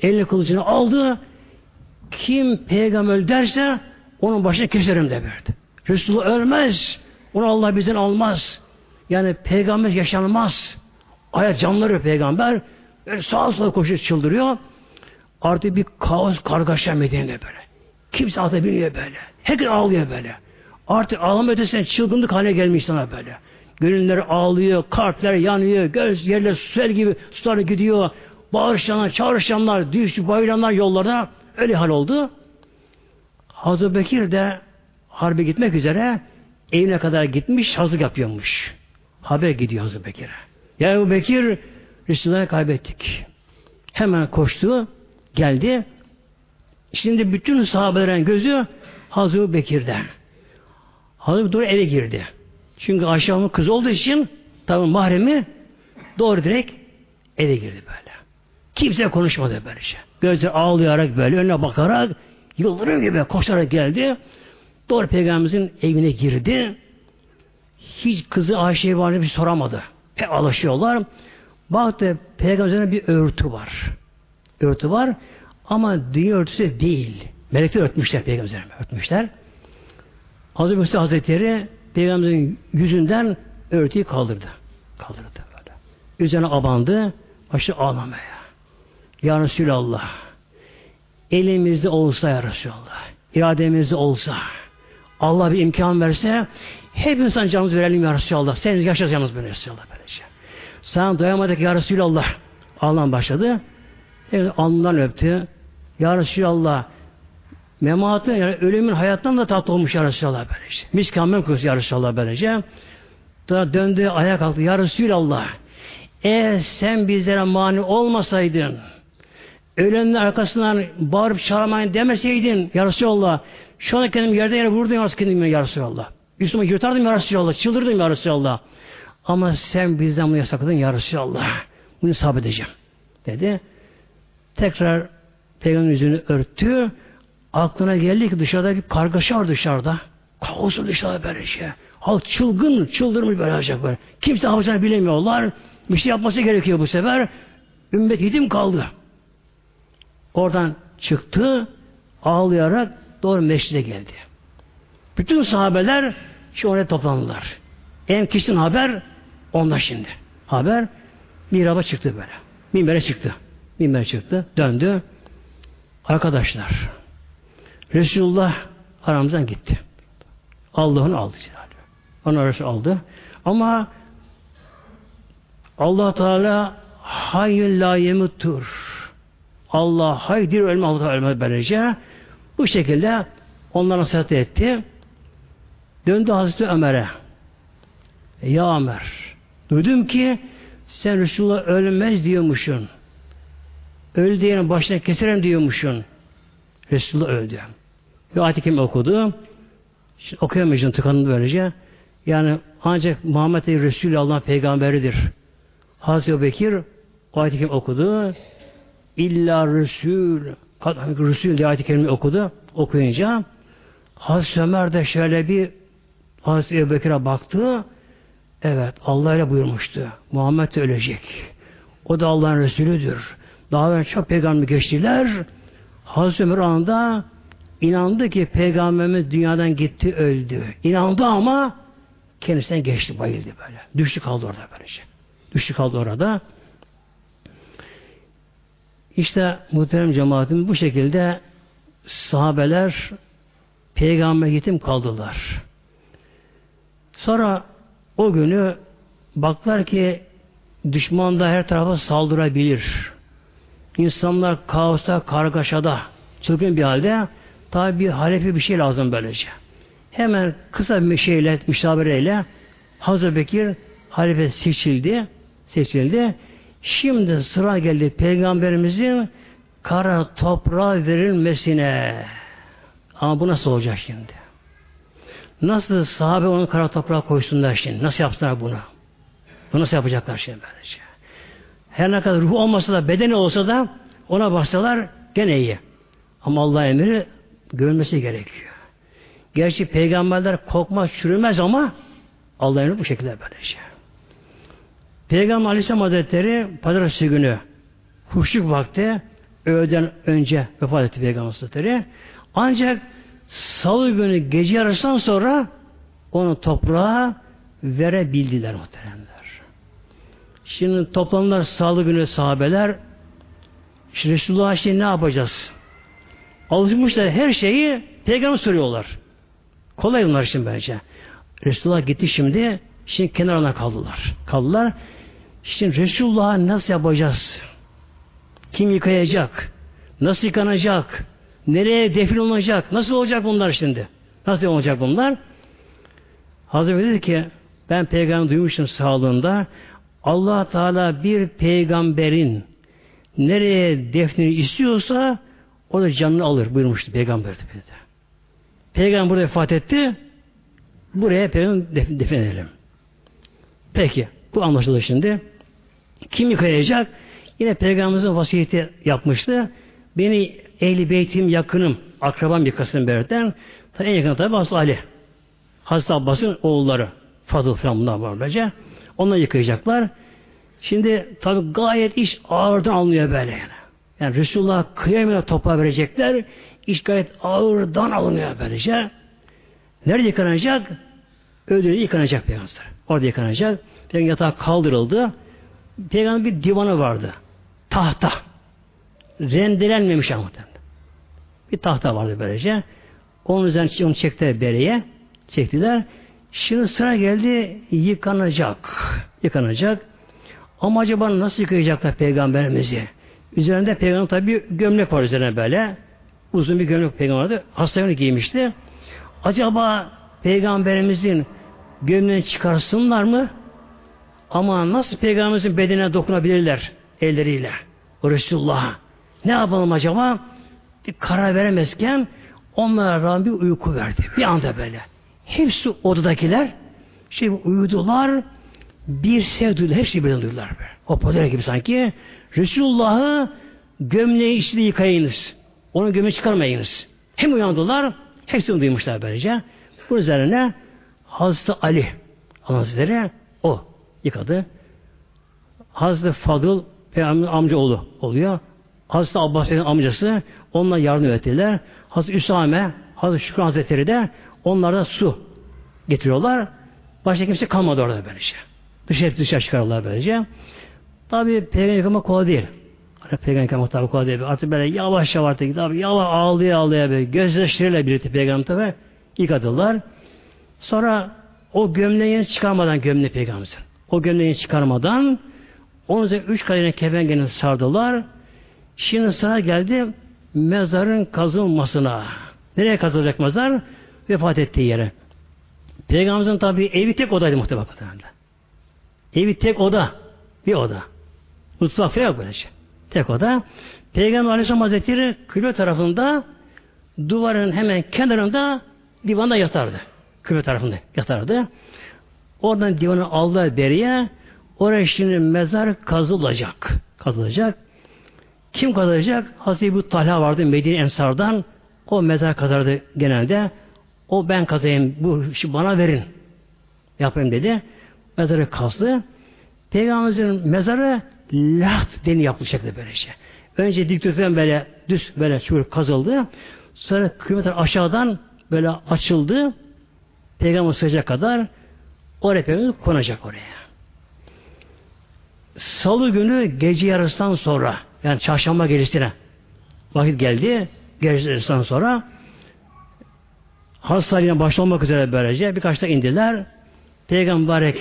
S1: Elini kılıcını aldı. Kim peygamber derse onun başına keserim de verdi. Resulullah ölmez. Onu Allah bizden almaz. Yani peygamber yaşanmaz. Hayat canları peygamber. Böyle sağa sola koşuyor çıldırıyor. Artık bir kaos kargaşa Medine'de böyle. Kimse atabiliyor böyle. Herkes ağlıyor böyle. Artık ağlama ötesine çılgınlık haline gelmiş sana böyle. Gönüller ağlıyor, kalpler yanıyor, göz yerler sular gibi sular gidiyor. Bağırışanlar, çağrışanlar, düştü, bayılanlar yollarda öyle hal oldu. Hazreti Bekir de harbe gitmek üzere evine kadar gitmiş, hazır yapıyormuş. Haber gidiyor Hazreti Bekir'e. Ya Ebu Bekir Resulullah'ı kaybettik. Hemen koştu, geldi. Şimdi bütün sahabelerin gözü Hazreti Bekir'de. Hazreti Bekir eve girdi. Çünkü Ayşe kız olduğu için tabi mahremi doğru direkt eve girdi böyle. Kimse konuşmadı böyle şey. Gözleri ağlayarak böyle önüne bakarak yıldırım gibi koşarak geldi. Doğru peygamberimizin evine girdi. Hiç kızı Ayşe'ye var bir soramadı. Pek alışıyorlar. Baktı peygamberin bir örtü var. Örtü var ama dünya örtüsü değil. Melekler örtmüşler peygamberimi örtmüşler. Hazreti Musa Hazretleri Peygamberin yüzünden örtüyü kaldırdı. Kaldırdı böyle. Üzerine abandı. Başı ağlamaya. Ya Resulallah elimizde olsa ya Resulallah irademizde olsa Allah bir imkan verse hep insan canımızı verelim ya Resulallah. Sen yaşayacağımız böyle Resulallah böylece. Sen doyamadık ya Resulallah. Ağlam başladı. Evet, alnından öptü. Ya Resulallah Mematın yani ölümün hayattan da tatlı olmuş ya Resulallah böylece. Miskamben kokusu ya Resulallah böylece. Da döndü ayağa kalktı. Ya Resulallah eğer sen bizlere mani olmasaydın ölenin arkasından bağırıp çağırmayın demeseydin ya Resulallah şu anda kendim yerde yere vurdum ya Resulallah. Ya Resulallah. Üstüme yırtardım ya Resulallah. Çıldırdım ya Resulallah. Ama sen bizden bunu yasakladın ya Resulallah. Bunu sabredeceğim. Dedi. Tekrar Peygamber yüzünü örttü. Aklına geldi ki dışarıda bir kargaşa var dışarıda. Kaosu dışarıda böyle şey. Halk çılgın, çıldırmış böyle olacak böyle. Kimse yapacağını bilemiyorlar. Bir şey yapması gerekiyor bu sefer. Ümmet yedim kaldı. Oradan çıktı, ağlayarak doğru meşride geldi. Bütün sahabeler şu oraya toplandılar. En kişinin haber onda şimdi. Haber bir araba çıktı böyle. Minbere çıktı. Minbere çıktı. Döndü. Arkadaşlar Resulullah aramızdan gitti. Allah'ın aldı Celaluhu. Onu Resul aldı. Ama allah Teala hayyül la yemuttur. Allah haydir ölme Allah ölme böylece. Bu şekilde onlara nasihat etti. Döndü Hazreti Ömer'e. Ya Ömer, duydum ki sen Resulullah ölmez diyormuşsun. Öl diyenin başına keserim diyormuşsun. Resulullah öldü. Bir ayet-i okudu. Şimdi okuyamayacağım tıkandı böylece. Yani ancak Muhammed Resulü Allah peygamberidir. Hazreti Bekir o ayet-i okudu. İlla Resul Resul diye ayet-i okudu. Okuyunca Hazreti Ömer de şöyle bir Hazreti Bekir'e baktı. Evet Allah ile buyurmuştu. Muhammed de ölecek. O da Allah'ın Resulüdür. Daha önce çok peygamber geçtiler. Hazreti Ömer anında inandı ki peygamberimiz dünyadan gitti öldü. İnandı ama kendisinden geçti bayıldı böyle. Düştü kaldı orada böylece. Düştü kaldı orada. İşte muhterem cemaatim bu şekilde sahabeler peygamber yetim kaldılar. Sonra o günü baklar ki düşman da her tarafa saldırabilir. İnsanlar kaosta, kargaşada, çılgın bir halde Tabi bir halefi bir şey lazım böylece. Hemen kısa bir şeyle, müşavireyle Hazreti Bekir halife seçildi. Seçildi. Şimdi sıra geldi Peygamberimizin kara toprağa verilmesine. Ama bu nasıl olacak şimdi? Nasıl sahabe onu kara toprağa koysunlar şimdi? Nasıl yaptılar bunu? Bu nasıl yapacaklar şimdi böylece? Her ne kadar ruhu olmasa da bedeni olsa da ona baksalar gene iyi. Ama Allah emri görülmesi gerekiyor. Gerçi peygamberler kokmaz, çürümez ama Allah emri bu şekilde böylece. Peygamber Aleyhisselam Hazretleri Pazartesi günü kuşluk vakti öğleden önce vefat etti Peygamber Hazretleri. Ancak salı günü gece yarısından sonra onu toprağa verebildiler muhteremler. Şimdi toplanırlar salı günü sahabeler Şimdi Resulullah şimdi ne yapacağız? Alışmışlar her şeyi peygamber soruyorlar. Kolay bunlar şimdi bence. Resulullah gitti şimdi şimdi kenarına kaldılar. Kaldılar. Şimdi Resulullah'ı nasıl yapacağız? Kim yıkayacak? Nasıl yıkanacak? Nereye defin olacak? Nasıl olacak bunlar şimdi? Nasıl olacak bunlar? Hazreti dedi ki ben peygamber duymuştum sağlığında allah Teala bir peygamberin nereye defnini istiyorsa o da canını alır buyurmuştu peygamber. Peygamber burada vefat etti. Buraya peygamber defin, defin edelim. Peki. Bu anlaşıldı şimdi. Kim yıkayacak? Yine peygamberimizin vasiyeti yapmıştı. Beni ehli beytim yakınım, akrabam yıkasın berden. En yakın tabi Hazreti Ali. Hazreti Abbas'ın oğulları. Fadıl falan bunlar var böylece. Onlar yıkayacaklar. Şimdi tabi gayet iş ağırdan alınıyor böyle yani. Resulullah kıyamıyor toprağa verecekler. İş gayet ağırdan alınıyor böylece. Nerede yıkanacak? Ödülü yıkanacak peygamber. Orada yıkanacak. Peygamber yatağa kaldırıldı. Peygamber bir divanı vardı. Tahta. Rendelenmemiş ama. Bir tahta vardı böylece. Onun üzerine onu çektiler bereye. Çektiler. Şimdi sıra geldi yıkanacak. Yıkanacak. Ama acaba nasıl yıkayacaklar peygamberimizi? Üzerinde peygamber tabi gömlek var üzerine böyle. Uzun bir gömlek peygamber vardı. Hastayını giymişti. Acaba peygamberimizin gömleğini çıkarsınlar mı? Ama nasıl peygamberimizin bedenine dokunabilirler elleriyle? Resulullah'a. Ne yapalım acaba? Bir karar veremezken onlara rağmen bir uyku verdi. Bir anda böyle. Hepsi odadakiler şey uyudular bir sev duydular. Hepsi birden duydular. Böyle. O podere gibi sanki. Resulullah'ı gömleği içinde yıkayınız. Onu gömleği çıkarmayınız. Hem uyandılar, hepsini duymuşlar böylece. Bu üzerine Hazreti Ali Hazretleri o yıkadı. Hazreti Fadıl Peygamber amcaoğlu oluyor. Hazreti Abbas amcası onunla yardım ettiler. Hazreti Üsame, Hazreti Şükran Hazretleri de onlara su getiriyorlar. Başka kimse kalmadı orada böylece. Dışarı dışarı çıkarırlar böylece. Tabi peygamber yıkamak kolay değil. Hani peygamber yıkamak tabi kolay değil. Artık böyle yavaş yavaş artık tabi yavaş ağlaya ağlaya böyle gözyaşlarıyla birlikte peygamber tabi yıkadılar. Sonra o gömleğini çıkarmadan gömle peygamber. O gömleğini çıkarmadan onun üzerine üç kadene kefengeni sardılar. Şimdi sıra geldi mezarın kazılmasına. Nereye kazılacak mezar? Vefat ettiği yere. Peygamberimizin tabi evi tek odaydı muhtemelen. Evi tek oda. Bir oda. Mutfak falan yok böylece. Şey. Tek oda. Peygamber Aleyhisselam Hazretleri kıble tarafında duvarın hemen kenarında divanda yatardı. Kıble tarafında yatardı. Oradan divanı aldılar beriye. Oraya şimdi mezar kazılacak. Kazılacak. Kim kazılacak? Hazreti bu Talha vardı Medine Ensar'dan. O mezar kazardı genelde. O ben kazayım. Bu işi bana verin. Yapayım dedi. Mezarı kazdı. Peygamberimizin mezarı laht deni yapılacaktı böylece. Önce dikdörtgen böyle düz böyle çukur kazıldı. Sonra kıymetler aşağıdan böyle açıldı. Peygamber sığacak kadar oraya peygamber konacak oraya. Salı günü gece yarısından sonra yani çarşamba gecesine vakit geldi. Gece yarısından sonra hastalığa başlamak üzere böylece birkaç da indiler. Peygamber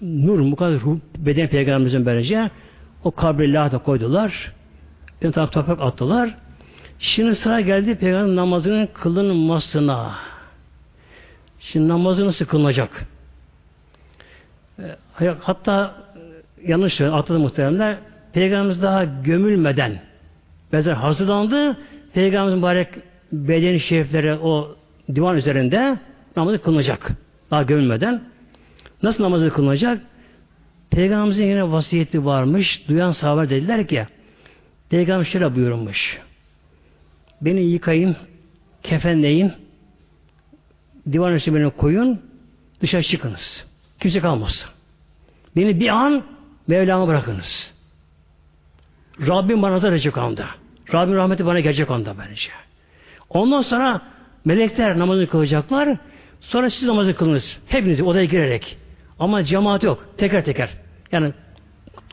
S1: nur mukaddes beden peygamberimizin böylece o kabri lahta koydular. Bir taraf toprak attılar. Şimdi sıra geldi peygamber namazının kılınmasına. Şimdi namazı nasıl kılınacak? E, hatta e, yanlış söylüyorum, atladı muhteremler. Peygamberimiz daha gömülmeden mezar hazırlandı. Peygamberimizin mübarek bedeni şerifleri o divan üzerinde namazı kılınacak. Daha gömülmeden. Nasıl namazı kılınacak? Peygamberimizin yine vasiyeti varmış. Duyan sahabeler dediler ki Peygamber şöyle buyurmuş. Beni yıkayın, kefenleyin, divan üstüne beni koyun, dışarı çıkınız. Kimse kalmasın. Beni bir an Mevlam'a bırakınız. Rabbim bana nazar edecek anda. Rabbim rahmeti bana gelecek anda bence. Ondan sonra melekler namazını kılacaklar. Sonra siz namazı kılınız. Hepiniz odaya girerek. Ama cemaat yok. Teker teker. Yani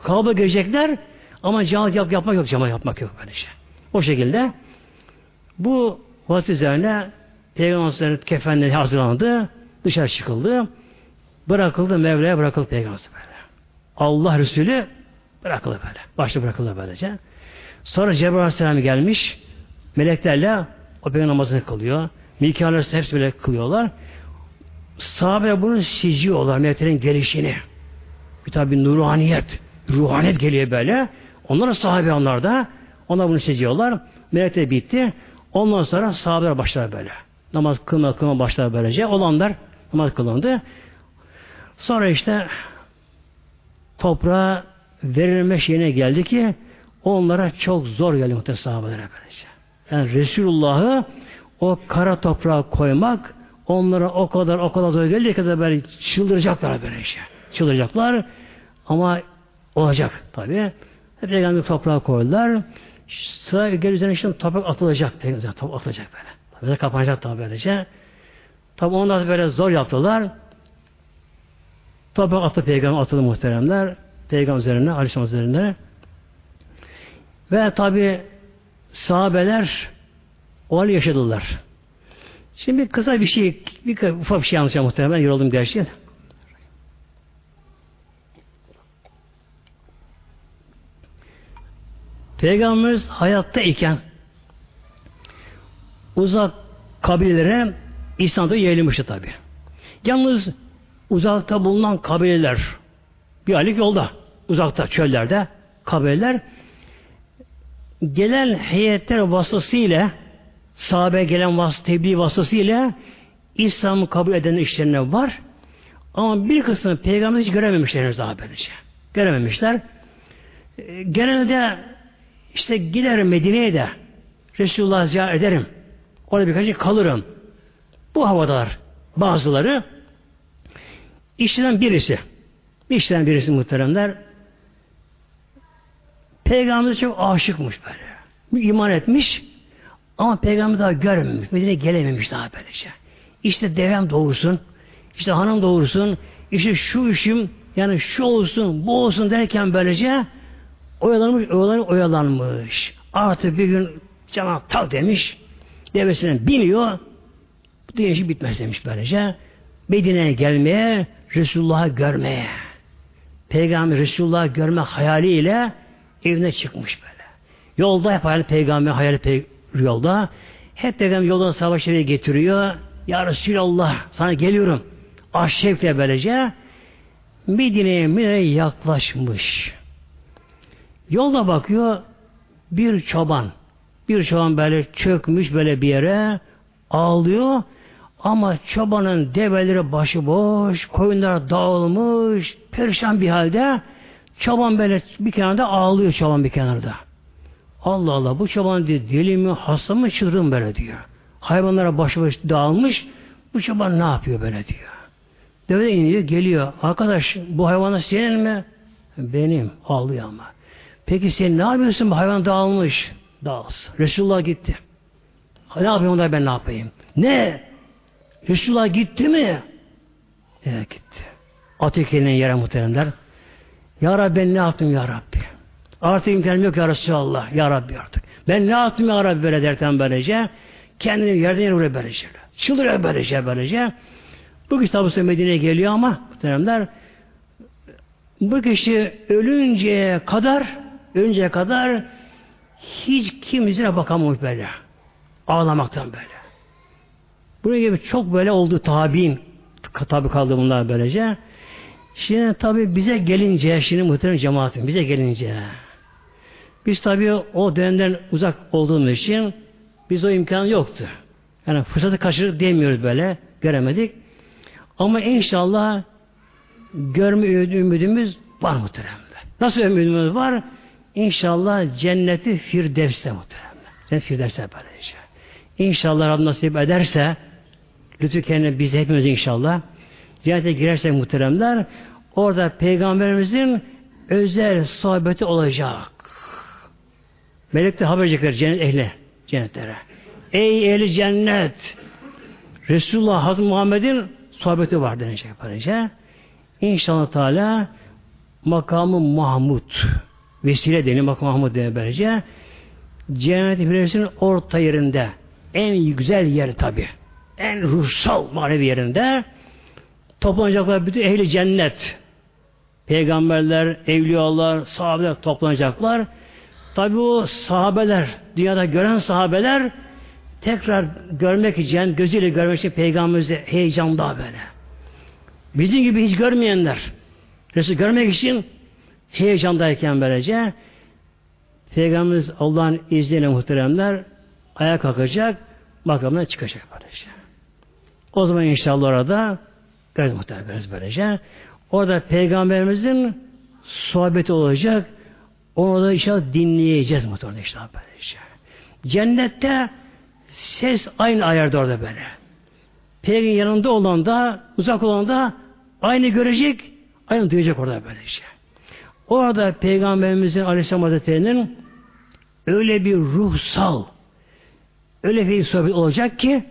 S1: kalabalık girecekler ama cemaat yap, yapmak yok. Cemaat yapmak yok böylece. O şekilde bu vasıf üzerine Peygamber'in kefenleri hazırlandı. Dışarı çıkıldı. Bırakıldı Mevla'ya bırakıldı Peygamber böyle. Allah Resulü bırakıldı böyle. Başta bırakıldı böylece. Sonra Cebrail Aleyhisselam gelmiş. Meleklerle o peygamber namazını kılıyor. Mikail hepsi böyle kılıyorlar. Sahabe bunu siziyorlar meleklerin gelişini. Bir tabi nuraniyet, ruhaniyet geliyor böyle. Onlar da sahabe onlar da. Onlar bunu seziyorlar. Melekler bitti. Ondan sonra sahabeler başlar böyle. Namaz kılma kılma başlar böylece. Olanlar namaz kılındı. Sonra işte toprağa verilme şeyine geldi ki onlara çok zor geldi muhtemelen sahabelere böylece. Yani Resulullah'ı o kara toprağa koymak onlara o kadar o kadar zor geldi ki böyle çıldıracaklar böyle işte. Çıldıracaklar ama olacak tabi. Peygamber toprağa koydular. Sıra gel üzerine işte toprak atılacak. Peygamber toprak atılacak böyle. Tabi kapanacak tabi böylece. Tabi onlar böyle zor yaptılar. Toprak attı peygamber atıldı muhteremler. Peygamber üzerine, aleyhisselam üzerine. Ve tabi sahabeler o hali yaşadılar. Şimdi kısa bir şey, bir ufak bir şey anlatacağım muhtemelen. Yoruldum gerçi. Peygamberimiz hayatta iken uzak kabilelere İslam'da yayılmıştı tabi. Yalnız uzakta bulunan kabileler bir aylık yolda uzakta çöllerde kabileler gelen heyetler vasıtasıyla sahabe gelen vas tebliğ vasıtasıyla İslam'ı kabul eden işlerine var. Ama bir kısmını peygamber hiç görememişler henüz daha böylece. Görememişler. E, genelde işte giderim Medine'ye de Resulullah ziyaret ederim. Orada birkaç gün kalırım. Bu havadalar. Bazıları işten birisi işten birisi muhteremler Peygamber çok aşıkmış böyle. İman etmiş ama peygamber daha görmemiş. Medine gelememiş daha böylece. İşte devem doğursun, işte hanım doğursun, işte şu işim yani şu olsun, bu olsun derken böylece oyalanmış, oyalanmış, oyalanmış. Artık bir gün cana tak demiş, devesine biniyor, bu işi bitmez demiş böylece. Medine'ye gelmeye, Resulullah'ı görmeye. Peygamber Resulullah'ı görme hayaliyle evine çıkmış böyle. Yolda hep hayal peygamber hayal pe yolda. Hep peygamber yolda savaşları getiriyor. Ya Resulallah sana geliyorum. Aşşevkle böylece Medine'ye Medine'ye yaklaşmış. Yolda bakıyor bir çoban. Bir çoban böyle çökmüş böyle bir yere ağlıyor. Ama çobanın develeri başıboş, koyunlar dağılmış, perişan bir halde çoban böyle bir kenarda ağlıyor çoban bir kenarda. Allah Allah bu çoban diyor deli mi, hasta mı, çıldırın böyle diyor. Hayvanlara başıboş dağılmış, bu çoban ne yapıyor böyle diyor. Deve iniyor, geliyor. Arkadaş bu hayvanlar senin mi? Benim. Ağlıyor ama. Peki sen ne yapıyorsun bu hayvan dağılmış? Dağılsın. Resulullah gitti. Ne yapayım onlar ben ne yapayım? Ne? Resulullah gitti mi? Evet gitti. Ateke'nin yere muhteremler. Ya Rabbi ben ne yaptım Ya Rabbi? Artık imkanım yok Ya Resulallah. Ya Rabbi artık. Ben ne yaptım Ya Rabbi böyle derken böylece kendini yerden yere vuruyor böylece. Çıldırıyor böylece böylece. Bu kişi tabi Medine'ye geliyor ama muhteremler bu kişi ölünceye kadar ölünceye kadar hiç kim yüzüne bakamamış böyle. Ağlamaktan böyle. Bunun gibi çok böyle oldu tabi'in tabi kaldı bunlar böylece. Şimdi tabi bize gelince, şimdi muhterem cemaatim bize gelince biz tabi o dönemden uzak olduğumuz için biz o imkan yoktu. Yani fırsatı kaçırdık demiyoruz böyle. Göremedik. Ama inşallah görme ümidimiz var muhteremler. Nasıl ümidimiz var? İnşallah cenneti firdevste muhteremler. Cennet firdevste böylece. İnşallah Rabbim nasip ederse lütfü kendine biz hepimiz inşallah cennete girersek muhteremler orada peygamberimizin özel sohbeti olacak. Melekler haber verecekler cennet ehli cennetlere. Ey ehli cennet Resulullah Hazreti Muhammed'in sohbeti var denecek böylece. İnşallah Teala makamı Mahmud vesile deniyor makamı Mahmud deniyor böylece. Cennet-i Firdevs'in orta yerinde en güzel yer tabi. En ruhsal manevi yerinde toplanacaklar bütün ehli cennet. Peygamberler, evliyalar, sahabeler toplanacaklar. Tabi o sahabeler, dünyada gören sahabeler tekrar görmek için, gözüyle görmek için Peygamberimizi heyecanda böyle. Bizim gibi hiç görmeyenler, Resul görmek için heyecandayken böylece Peygamberimiz Allah'ın izniyle muhteremler ayağa kalkacak, makamına çıkacak böylece. O zaman inşallah orada göreceğiz muhteremler böylece. Orada Peygamberimizin sohbeti olacak. Onu da inşallah dinleyeceğiz muhtemelen inşallah böylece. Cennette ses aynı ayarda orada böyle. Peygamberin yanında olan da uzak olan da aynı görecek, aynı duyacak orada böylece. Orada Peygamberimizin Aleyhisselam Hazretleri'nin öyle bir ruhsal öyle bir sohbet olacak ki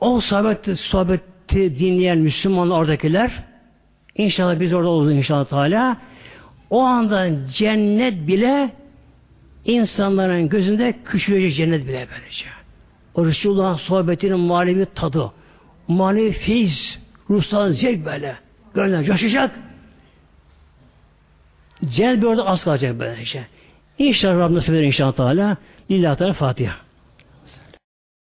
S1: o sohbet, sohbeti dinleyen Müslümanlar oradakiler inşallah biz orada oluruz inşallah Teala o anda cennet bile insanların gözünde küçülecek cennet bile böylece. O Resulullah'ın sohbetinin manevi tadı, manevi feyiz, ruhsal zevk böyle. Gönlüne coşacak. Cennet bir orada az kalacak böylece. İnşallah Rabbim nasip eder inşallah Teala. Lillahi Teala Fatiha.